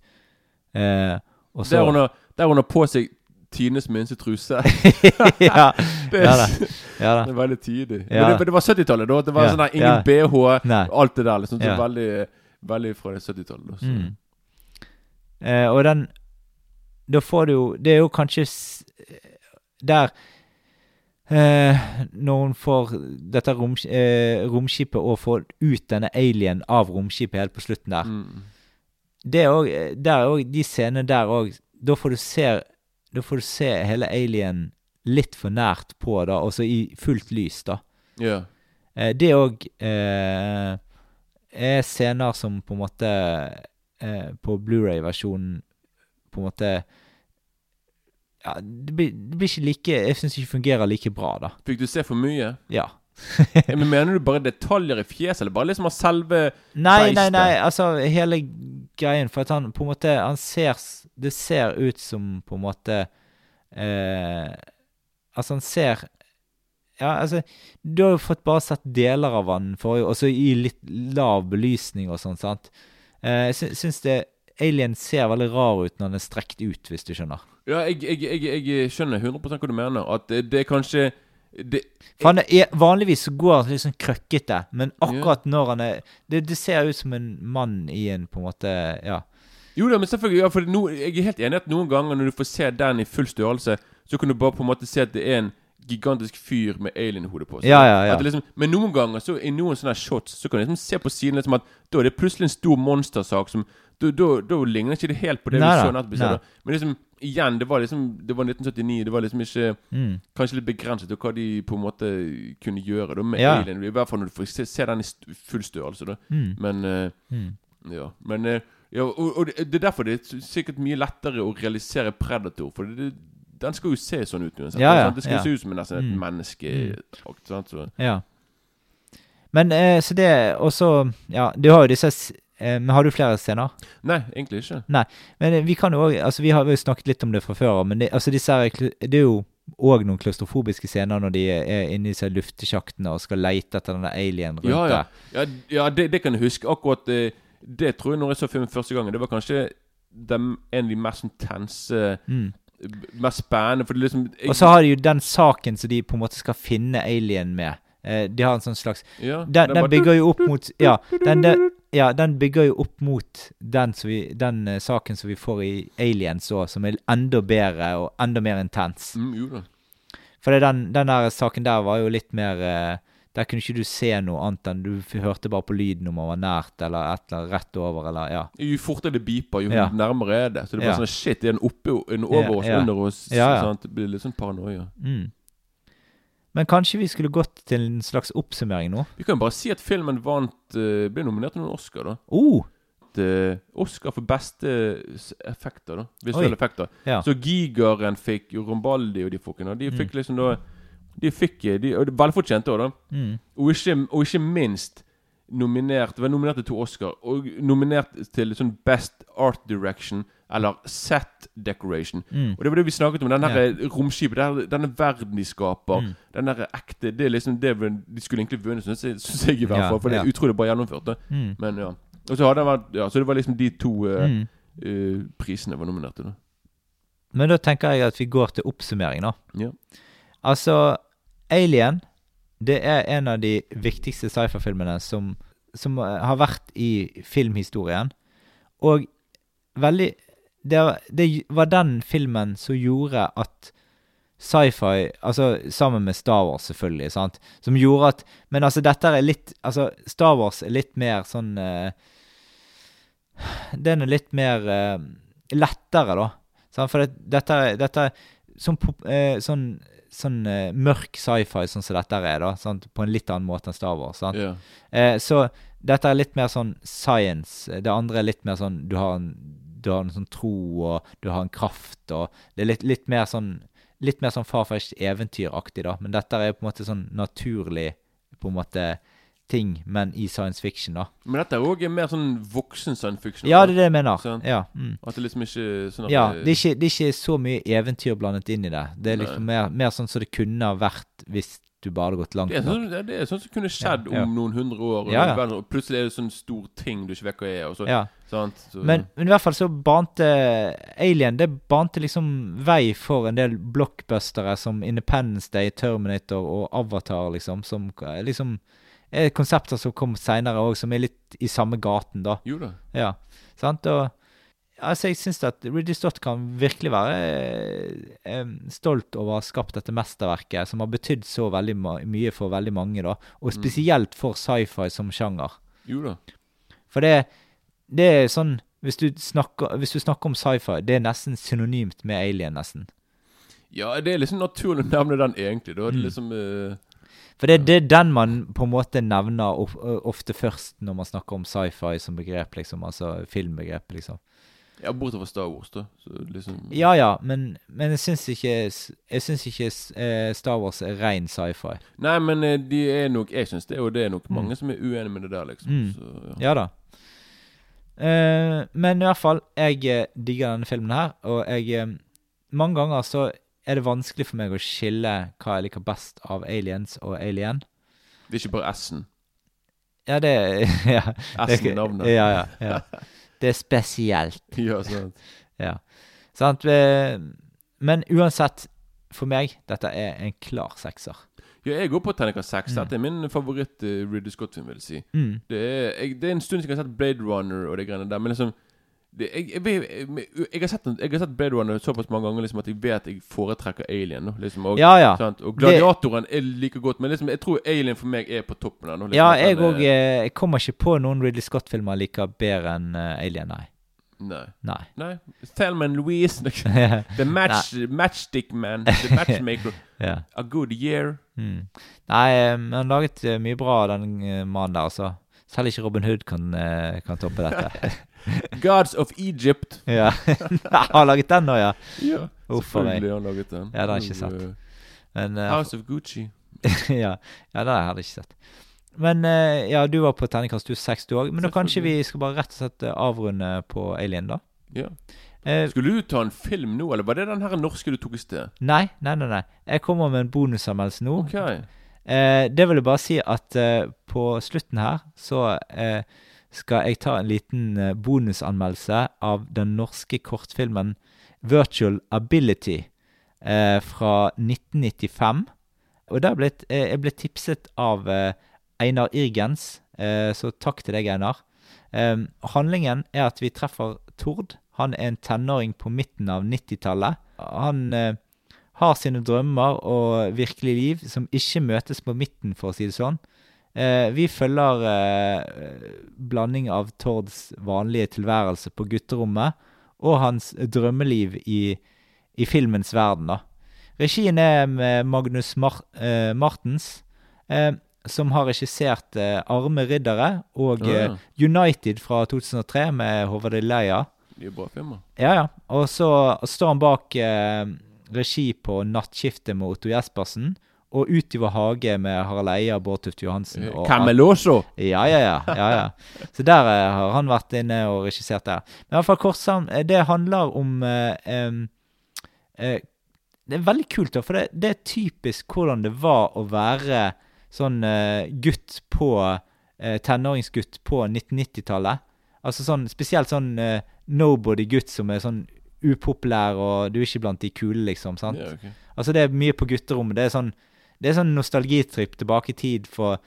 Eh, og så Der hun har, der hun har på seg Tines minste truse. [laughs] [laughs] ja, Det er, ja da. Ja da. [laughs] det er veldig tidlig. Ja. Men det, det var 70-tallet, da. Det var Ja, sånn der ingen. BH, Nei. alt det der. liksom så Ja. veldig, veldig fra det 70-tallet. Mm. Eh, og den Da får du jo Det er jo kanskje der eh, Når hun får dette rom, eh, romskipet og får ut denne alien av romskipet helt på slutten der. Mm. Det er også, der òg, De scenene der òg Da får du se Da får du se hele alien litt for nært på, da, også i fullt lys, da. Ja. Eh, det òg eh, er scener som på en måte eh, På Blu-ray-versjonen på en måte Ja, det blir, det blir ikke like Jeg syns ikke fungerer like bra, da. Fikk du se for mye? Ja. [laughs] Men Mener du bare detaljer i fjeset, eller bare liksom av selve Nei, nei, nei, altså hele greien For at han på en måte Han ser Det ser ut som på en måte eh, Altså, han ser Ja, altså Du har jo fått bare sett deler av han forrige, også i litt lav belysning og sånn, sant? Eh, jeg sy syns det Alien ser veldig rar ut når han er strekt ut, hvis du skjønner. Ja, jeg, jeg, jeg, jeg skjønner 100% hva du mener. At det, det er kanskje det, han er, vanligvis går han litt sånn krøkkete, men akkurat når han er det, det ser ut som en mann i en på en måte Ja. Jo da, men selvfølgelig. Ja, for no, jeg er helt enig at noen ganger når du får se den i full størrelse, så kan du bare på en måte se at det er en gigantisk fyr med alien-hode på. seg. Ja, ja, ja. Liksom, men noen ganger, så i noen sånne shots, så kan du liksom se på siden liksom at da er det plutselig en stor monstersak som Da, ligner ikke det helt på det Nei vi så. Men liksom, igjen, det var liksom Det var 1979. Det var liksom ikke Mm. Kanskje litt begrenset til hva de på en måte kunne gjøre da med Ja. Alien. I hvert fall når du får se, se den i full størrelse. da Mm. Men uh, Mm. ja. Men uh, ja, og, og det er derfor det er sikkert mye lettere å realisere Predator. For det, den skal jo se sånn ut uansett. Ja, ja. Det skal jo se ut som en nesten et Mm. menneske. sant? Så, Ja. Men eh, så det Og så Ja, du har jo disse Men har du flere scener? nei, egentlig ikke. Nei, Men eh, vi kan jo òg Altså, vi har jo snakket litt om det fra før av, men det, altså disse her, det er jo òg noen klaustrofobiske scener når de er inne i disse luftesjaktene og skal leite etter denne alien rundt Ja, ja. der. Ja, ja det, det kan jeg huske. Akkurat det, det tror jeg når jeg så filmen første gangen. Det var kanskje dem, en av de mest intense Mm. Mest spennende. For det liksom jeg, Og så har de jo den saken som de på en måte skal finne alien med. Eh, de har en sånn slags ja, Den, den, den bygger jo opp mot Ja, den, den, ja, den bygger jo opp mot den, vi, den uh, saken som vi får i Aliens òg, som er enda bedre og enda mer intens. mm, Jo da. For den, den der saken der var jo litt mer uh, Der kunne ikke du se noe annet enn du hørte bare på lyden om han var nært, eller et eller annet rett over, eller ja. Jo fortere det beeper, jo Ja. nærmere er det. Så det bare Ja. sånn Shit, er den oppe, er den over oss, ja. under oss? Ja, ja. Sant? Det blir litt sånn paranoia. Mm. Men kanskje vi skulle gått til en slags oppsummering nå? Vi kan jo bare si at filmen vant eh, ble nominert til noen Oscar, da. Oh! Eh, Oscar for beste s- effekter, da. Visuelle Oi. effekter. Ja. Så Gigaren fikk jo Rombaldi og de folkene. De Mm. fikk liksom da De fikk eh, de, og det er Velfortjent òg, da. Mm. Og ikke, og ikke minst nominert Var nominert til to Oscar. Og nominert til sånn Best Art Direction eller Set Decoration. Mm. Og det var det vi snakket om. Den her romskipet, den- denne verden de skaper. Mm. Den der ekte Det er liksom det de skulle egentlig vunnet, syns jeg, synes jeg i hvert fall. For det er ja. utrolig bra gjennomført. Mm. Men ja. Og så hadde vært Ja, så det var liksom de to uh, eh, prisene var nominert til. Men da tenker jeg at vi går til oppsummering, da. Ja. Altså, Alien det er en av de viktigste sci-fi-filmene som, som eh, har vært i filmhistorien. Og veldig det, var- det var den filmen som gjorde at sci-fi Altså sammen med Star Wars, selvfølgelig, sant, som gjorde at Men altså, dette er litt Altså, Star Wars er litt mer sånn uh, Den er litt mer uh, lettere, da. Sant? For det, dette, er- dette er sånn, eh, sånn, sånn mørk sci-fi sånn som dette er, da. Sant? På en litt annen måte enn Star Wars. Sant? Yeah. Så dette er litt mer sånn science. Det andre er litt mer sånn Du har en, du har en sånn tro, og du har en kraft, og Det er litt, litt mer sånn Litt mer sånn farfetch eventyraktig, da. Men dette er på en måte sånn naturlig på en måte ting, men i science fiction, da. Men dette er òg mer sånn voksen science fiction. Ja, det er det jeg mener. Sånn. Ja. Mm. At det liksom ikke sånn at Ja, det- det er, ikke, det er ikke så mye eventyr blandet inn i det. Det er liksom mer, mer sånn som det kunne ha vært hvis du bare gått langt det er, nok. sånn, det er- sånn som kunne skjedd Ja, ja. om noen hundre år. Og, Ja, ja. og plutselig er det sånn stor ting du ikke vet hva er. Og så, sant? Så, Men, men i hvert fall så bante Alien Det bante liksom vei for en del blockbustere som Independence Day, Terminator og Avatar, liksom. Som liksom er konsepter som kom seinere òg, som er litt i samme gaten, da. Jo da. Ja, sant? Og altså, jeg syns at Ridley Stott kan virkelig være eh, stolt over å ha skapt dette mesterverket, som har betydd så veldig mye for veldig mange, da. Og Mm. spesielt for sci-fi som sjanger. Jo da. For det, det er sånn hvis du, snakker, hvis du snakker om sci-fi, det er nesten synonymt med alien, nesten. Ja, det er liksom naturlig å nevne den, egentlig. Da. Det Mm. er liksom Uh For det, det er den man på en måte nevner of, ofte først når man snakker om sci-fi som begrep, liksom. Altså filmbegrep, liksom. Ja, bortsett fra Star Wars, da. Så liksom Ja ja, men, men jeg syns ikke Jeg syns ikke eh, Star Wars er ren sci-fi. Nei, men eh, de er nok Jeg syns det, og det er nok Mm. mange som er uenige med det der, liksom. Mm. Så, ja. Ja da. Uh, men i hvert fall, jeg digger denne filmen her, og jeg Mange ganger så er det vanskelig for meg å skille hva jeg liker best av Aliens og Alien. Det er ikke bare S-en. Ja, det [laughs] Ja. S-en i navnet. Ja, ja, ja. [laughs] Det er spesielt. [laughs] ja, sant. Ja. Sant? eh, Men uansett, for meg, dette er en klar sekser. Ja, jeg går på terningkast seks. Mm. Dette er min favoritt uh, Ridley Scott-film, vil jeg si. Mm. Det er, jeg, det er en stund siden jeg har sett Blade Runner og de greiene der, men liksom det, jeg, jeg, jeg, har sett, jeg har sett Blade Runner såpass mange ganger liksom at jeg vet jeg foretrekker Alien. Liksom, og, Ja, ja. og Gladiatoren er like godt, men liksom, jeg tror Alien for meg er på toppen nå. Liksom, Ja, jeg, den jeg er- Jeg kommer ikke på noen Ridley Scott-filmer jeg liker bedre enn uh, Alien, nei. Nei. Nei. Nei. Thelma and Louise. [laughs] The match, Matchstick Man. [laughs] The Matchmaker. yeah. A good year. Mm. Nei, eh, men han laget eh, mye bra, den eh, mannen der, altså. Selv ikke Robin Hood kan, eh, kan toppe dette. [laughs] Gods of Egypt. ja. [laughs] Han har laget den nå, ja. Ja, Uff selvfølgelig har han laget den. Ja, det har jeg ikke sett. Men, uh, House of Gucci. [laughs] ja. ja, det har jeg ikke sett. Men uh, ja, du var på terningkast du seks, du òg. Men da kanskje vi skal bare rett og slett eh, avrunde på Alien, da. Ja. Uh, Skulle du ta en film nå, eller var det den her norske du tok i sted? nei, nei, nei. nei. Jeg kommer med en bonusanmeldelse nå. Okay. Uh, det vil jeg bare si at på slutten her så skal jeg ta en liten eh, bonusanmeldelse av den norske kortfilmen Virtual Ability eh, fra 1995. Og der ble, eh, jeg ble tipset av eh, Einar Irgens, eh, så takk til deg, Einar. Eh, handlingen er at vi treffer Tord. Han er en tenåring på midten av 90-tallet. Han har sine drømmer og virkelig liv som ikke møtes på midten, for å si det sånn. Eh, vi følger eh, blanding av Tords vanlige tilværelse på gutterommet og hans drømmeliv i, i filmens verden. da. Regien er med Magnus Mar eh, Martens, eh, som har regissert eh, 'Arme riddere' og Ja, eh, 'United' fra 2003 med Håvard Leia. Det er bra filmer. Ja, ja. Og så står han bak regi på 'Nattskiftet' med Otto Jespersen. Og 'Ut i vår hage' med Harald Eia, Bård Tufte Johansen. Og, Cameloso! ja, ja, ja, ja, ja. Så der eh, har han vært inne og regissert der. Men i hvert fall Korsam, eh, det handler om eh, eh, Det er veldig kult, da, for det, det er typisk hvordan det var å være sånn eh, gutt på eh, Tenåringsgutt på 1990-tallet. Altså sånn spesielt sånn eh, nobody-gutt som er sånn upopulær, og du er ikke blant de kule, liksom. sant? Ja, okay. Altså Det er mye på gutterommet. Det er sånn Det er sånn nostalgitripp tilbake i tid for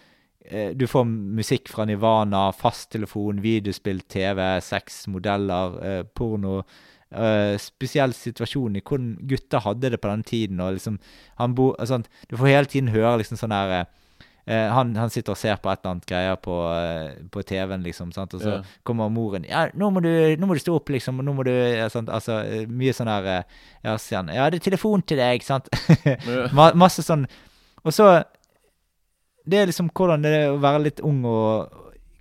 eh, Du får musikk fra Nivana, fasttelefon, videospill, TV, sex, modeller, eh, porno. eh, spesiell situasjon i hvordan gutter hadde det på den tiden. og liksom han bo, altså, Du får hele tiden høre liksom sånn her eh, han, han sitter og ser på et eller annet greier på, på TV-en, liksom. sant? Og så Ja. kommer moren Ja, nå må, du, nå må du stå opp, liksom. Og nå må du ja? Altså, mye sånn her eh, Ja, sier han. Ja, det er telefon til deg, sant? [laughs] Masse sånn Og så Det er liksom hvordan det er å være litt ung, og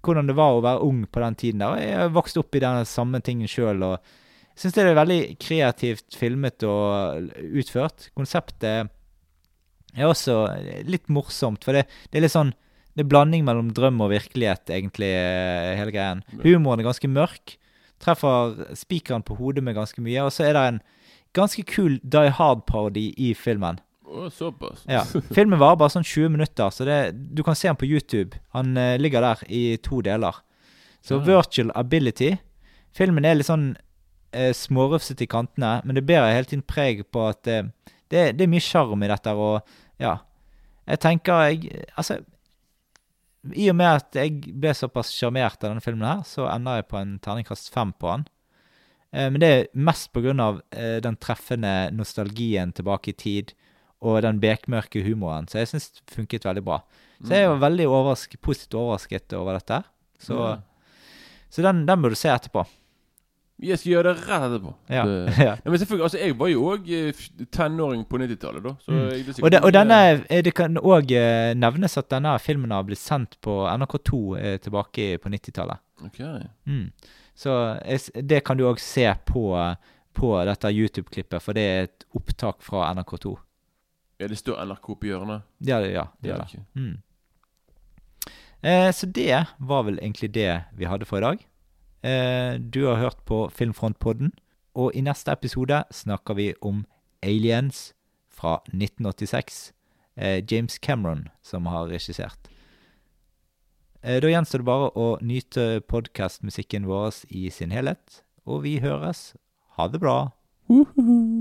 hvordan det var å være ung på den tiden der. Og jeg har vokst opp i den samme tingen sjøl, og syns det er veldig kreativt filmet og utført. Konseptet er også litt morsomt, for det, det er litt sånn Det er blanding mellom drøm og virkelighet, egentlig, eh, hele greien. Humoren er ganske mørk. Treffer spikeren på hodet med ganske mye. Og så er det en ganske kul Die Hard-parodi i filmen. Å, såpass. Ja. [laughs] Filmen varer bare sånn 20 minutter, så det, du kan se den på YouTube. Han eh, ligger der i to deler. Så Ja. virtual ability Filmen er litt sånn eh, smårufsete i kantene, men det bærer hele tiden preg på at eh, det, det er mye sjarm i dette, og ja Jeg tenker jeg Altså I og med at jeg ble såpass sjarmert av denne filmen her, så ender jeg på en terningkast fem på den. Eh, men det er mest av eh, den treffende nostalgien tilbake i tid og den bekmørke humoren. Så jeg syns det funket veldig bra. Så jeg var veldig overrask, positivt overrasket over dette. Så, så den, den bør du se etterpå. Jeg skal gjøre det rett etterpå. [laughs] Ja. Ja. Men selvfølgelig, altså Jeg var jo òg tenåring på 90-tallet, da. Så Mm. Og, de, og denne, eh, det kan òg nevnes at denne filmen har blitt sendt på NRK2 eh, tilbake på 90-tallet. Ok. Mm. Så det kan du òg se på, på dette YouTube-klippet, for det er et opptak fra NRK2. Ja, det står NRK på hjørnet. Ja, det- ja, det gjør det. Mm. Eh, så det var vel egentlig det vi hadde for i dag. Eh, du har hørt på Filmfrontpodden, og i neste episode snakker vi om Aliens fra 1986. Eh, James Cameron som har regissert. Eh, da gjenstår det bare å nyte podkastmusikken vår i sin helhet, og vi høres. Ha det bra. Woohoo.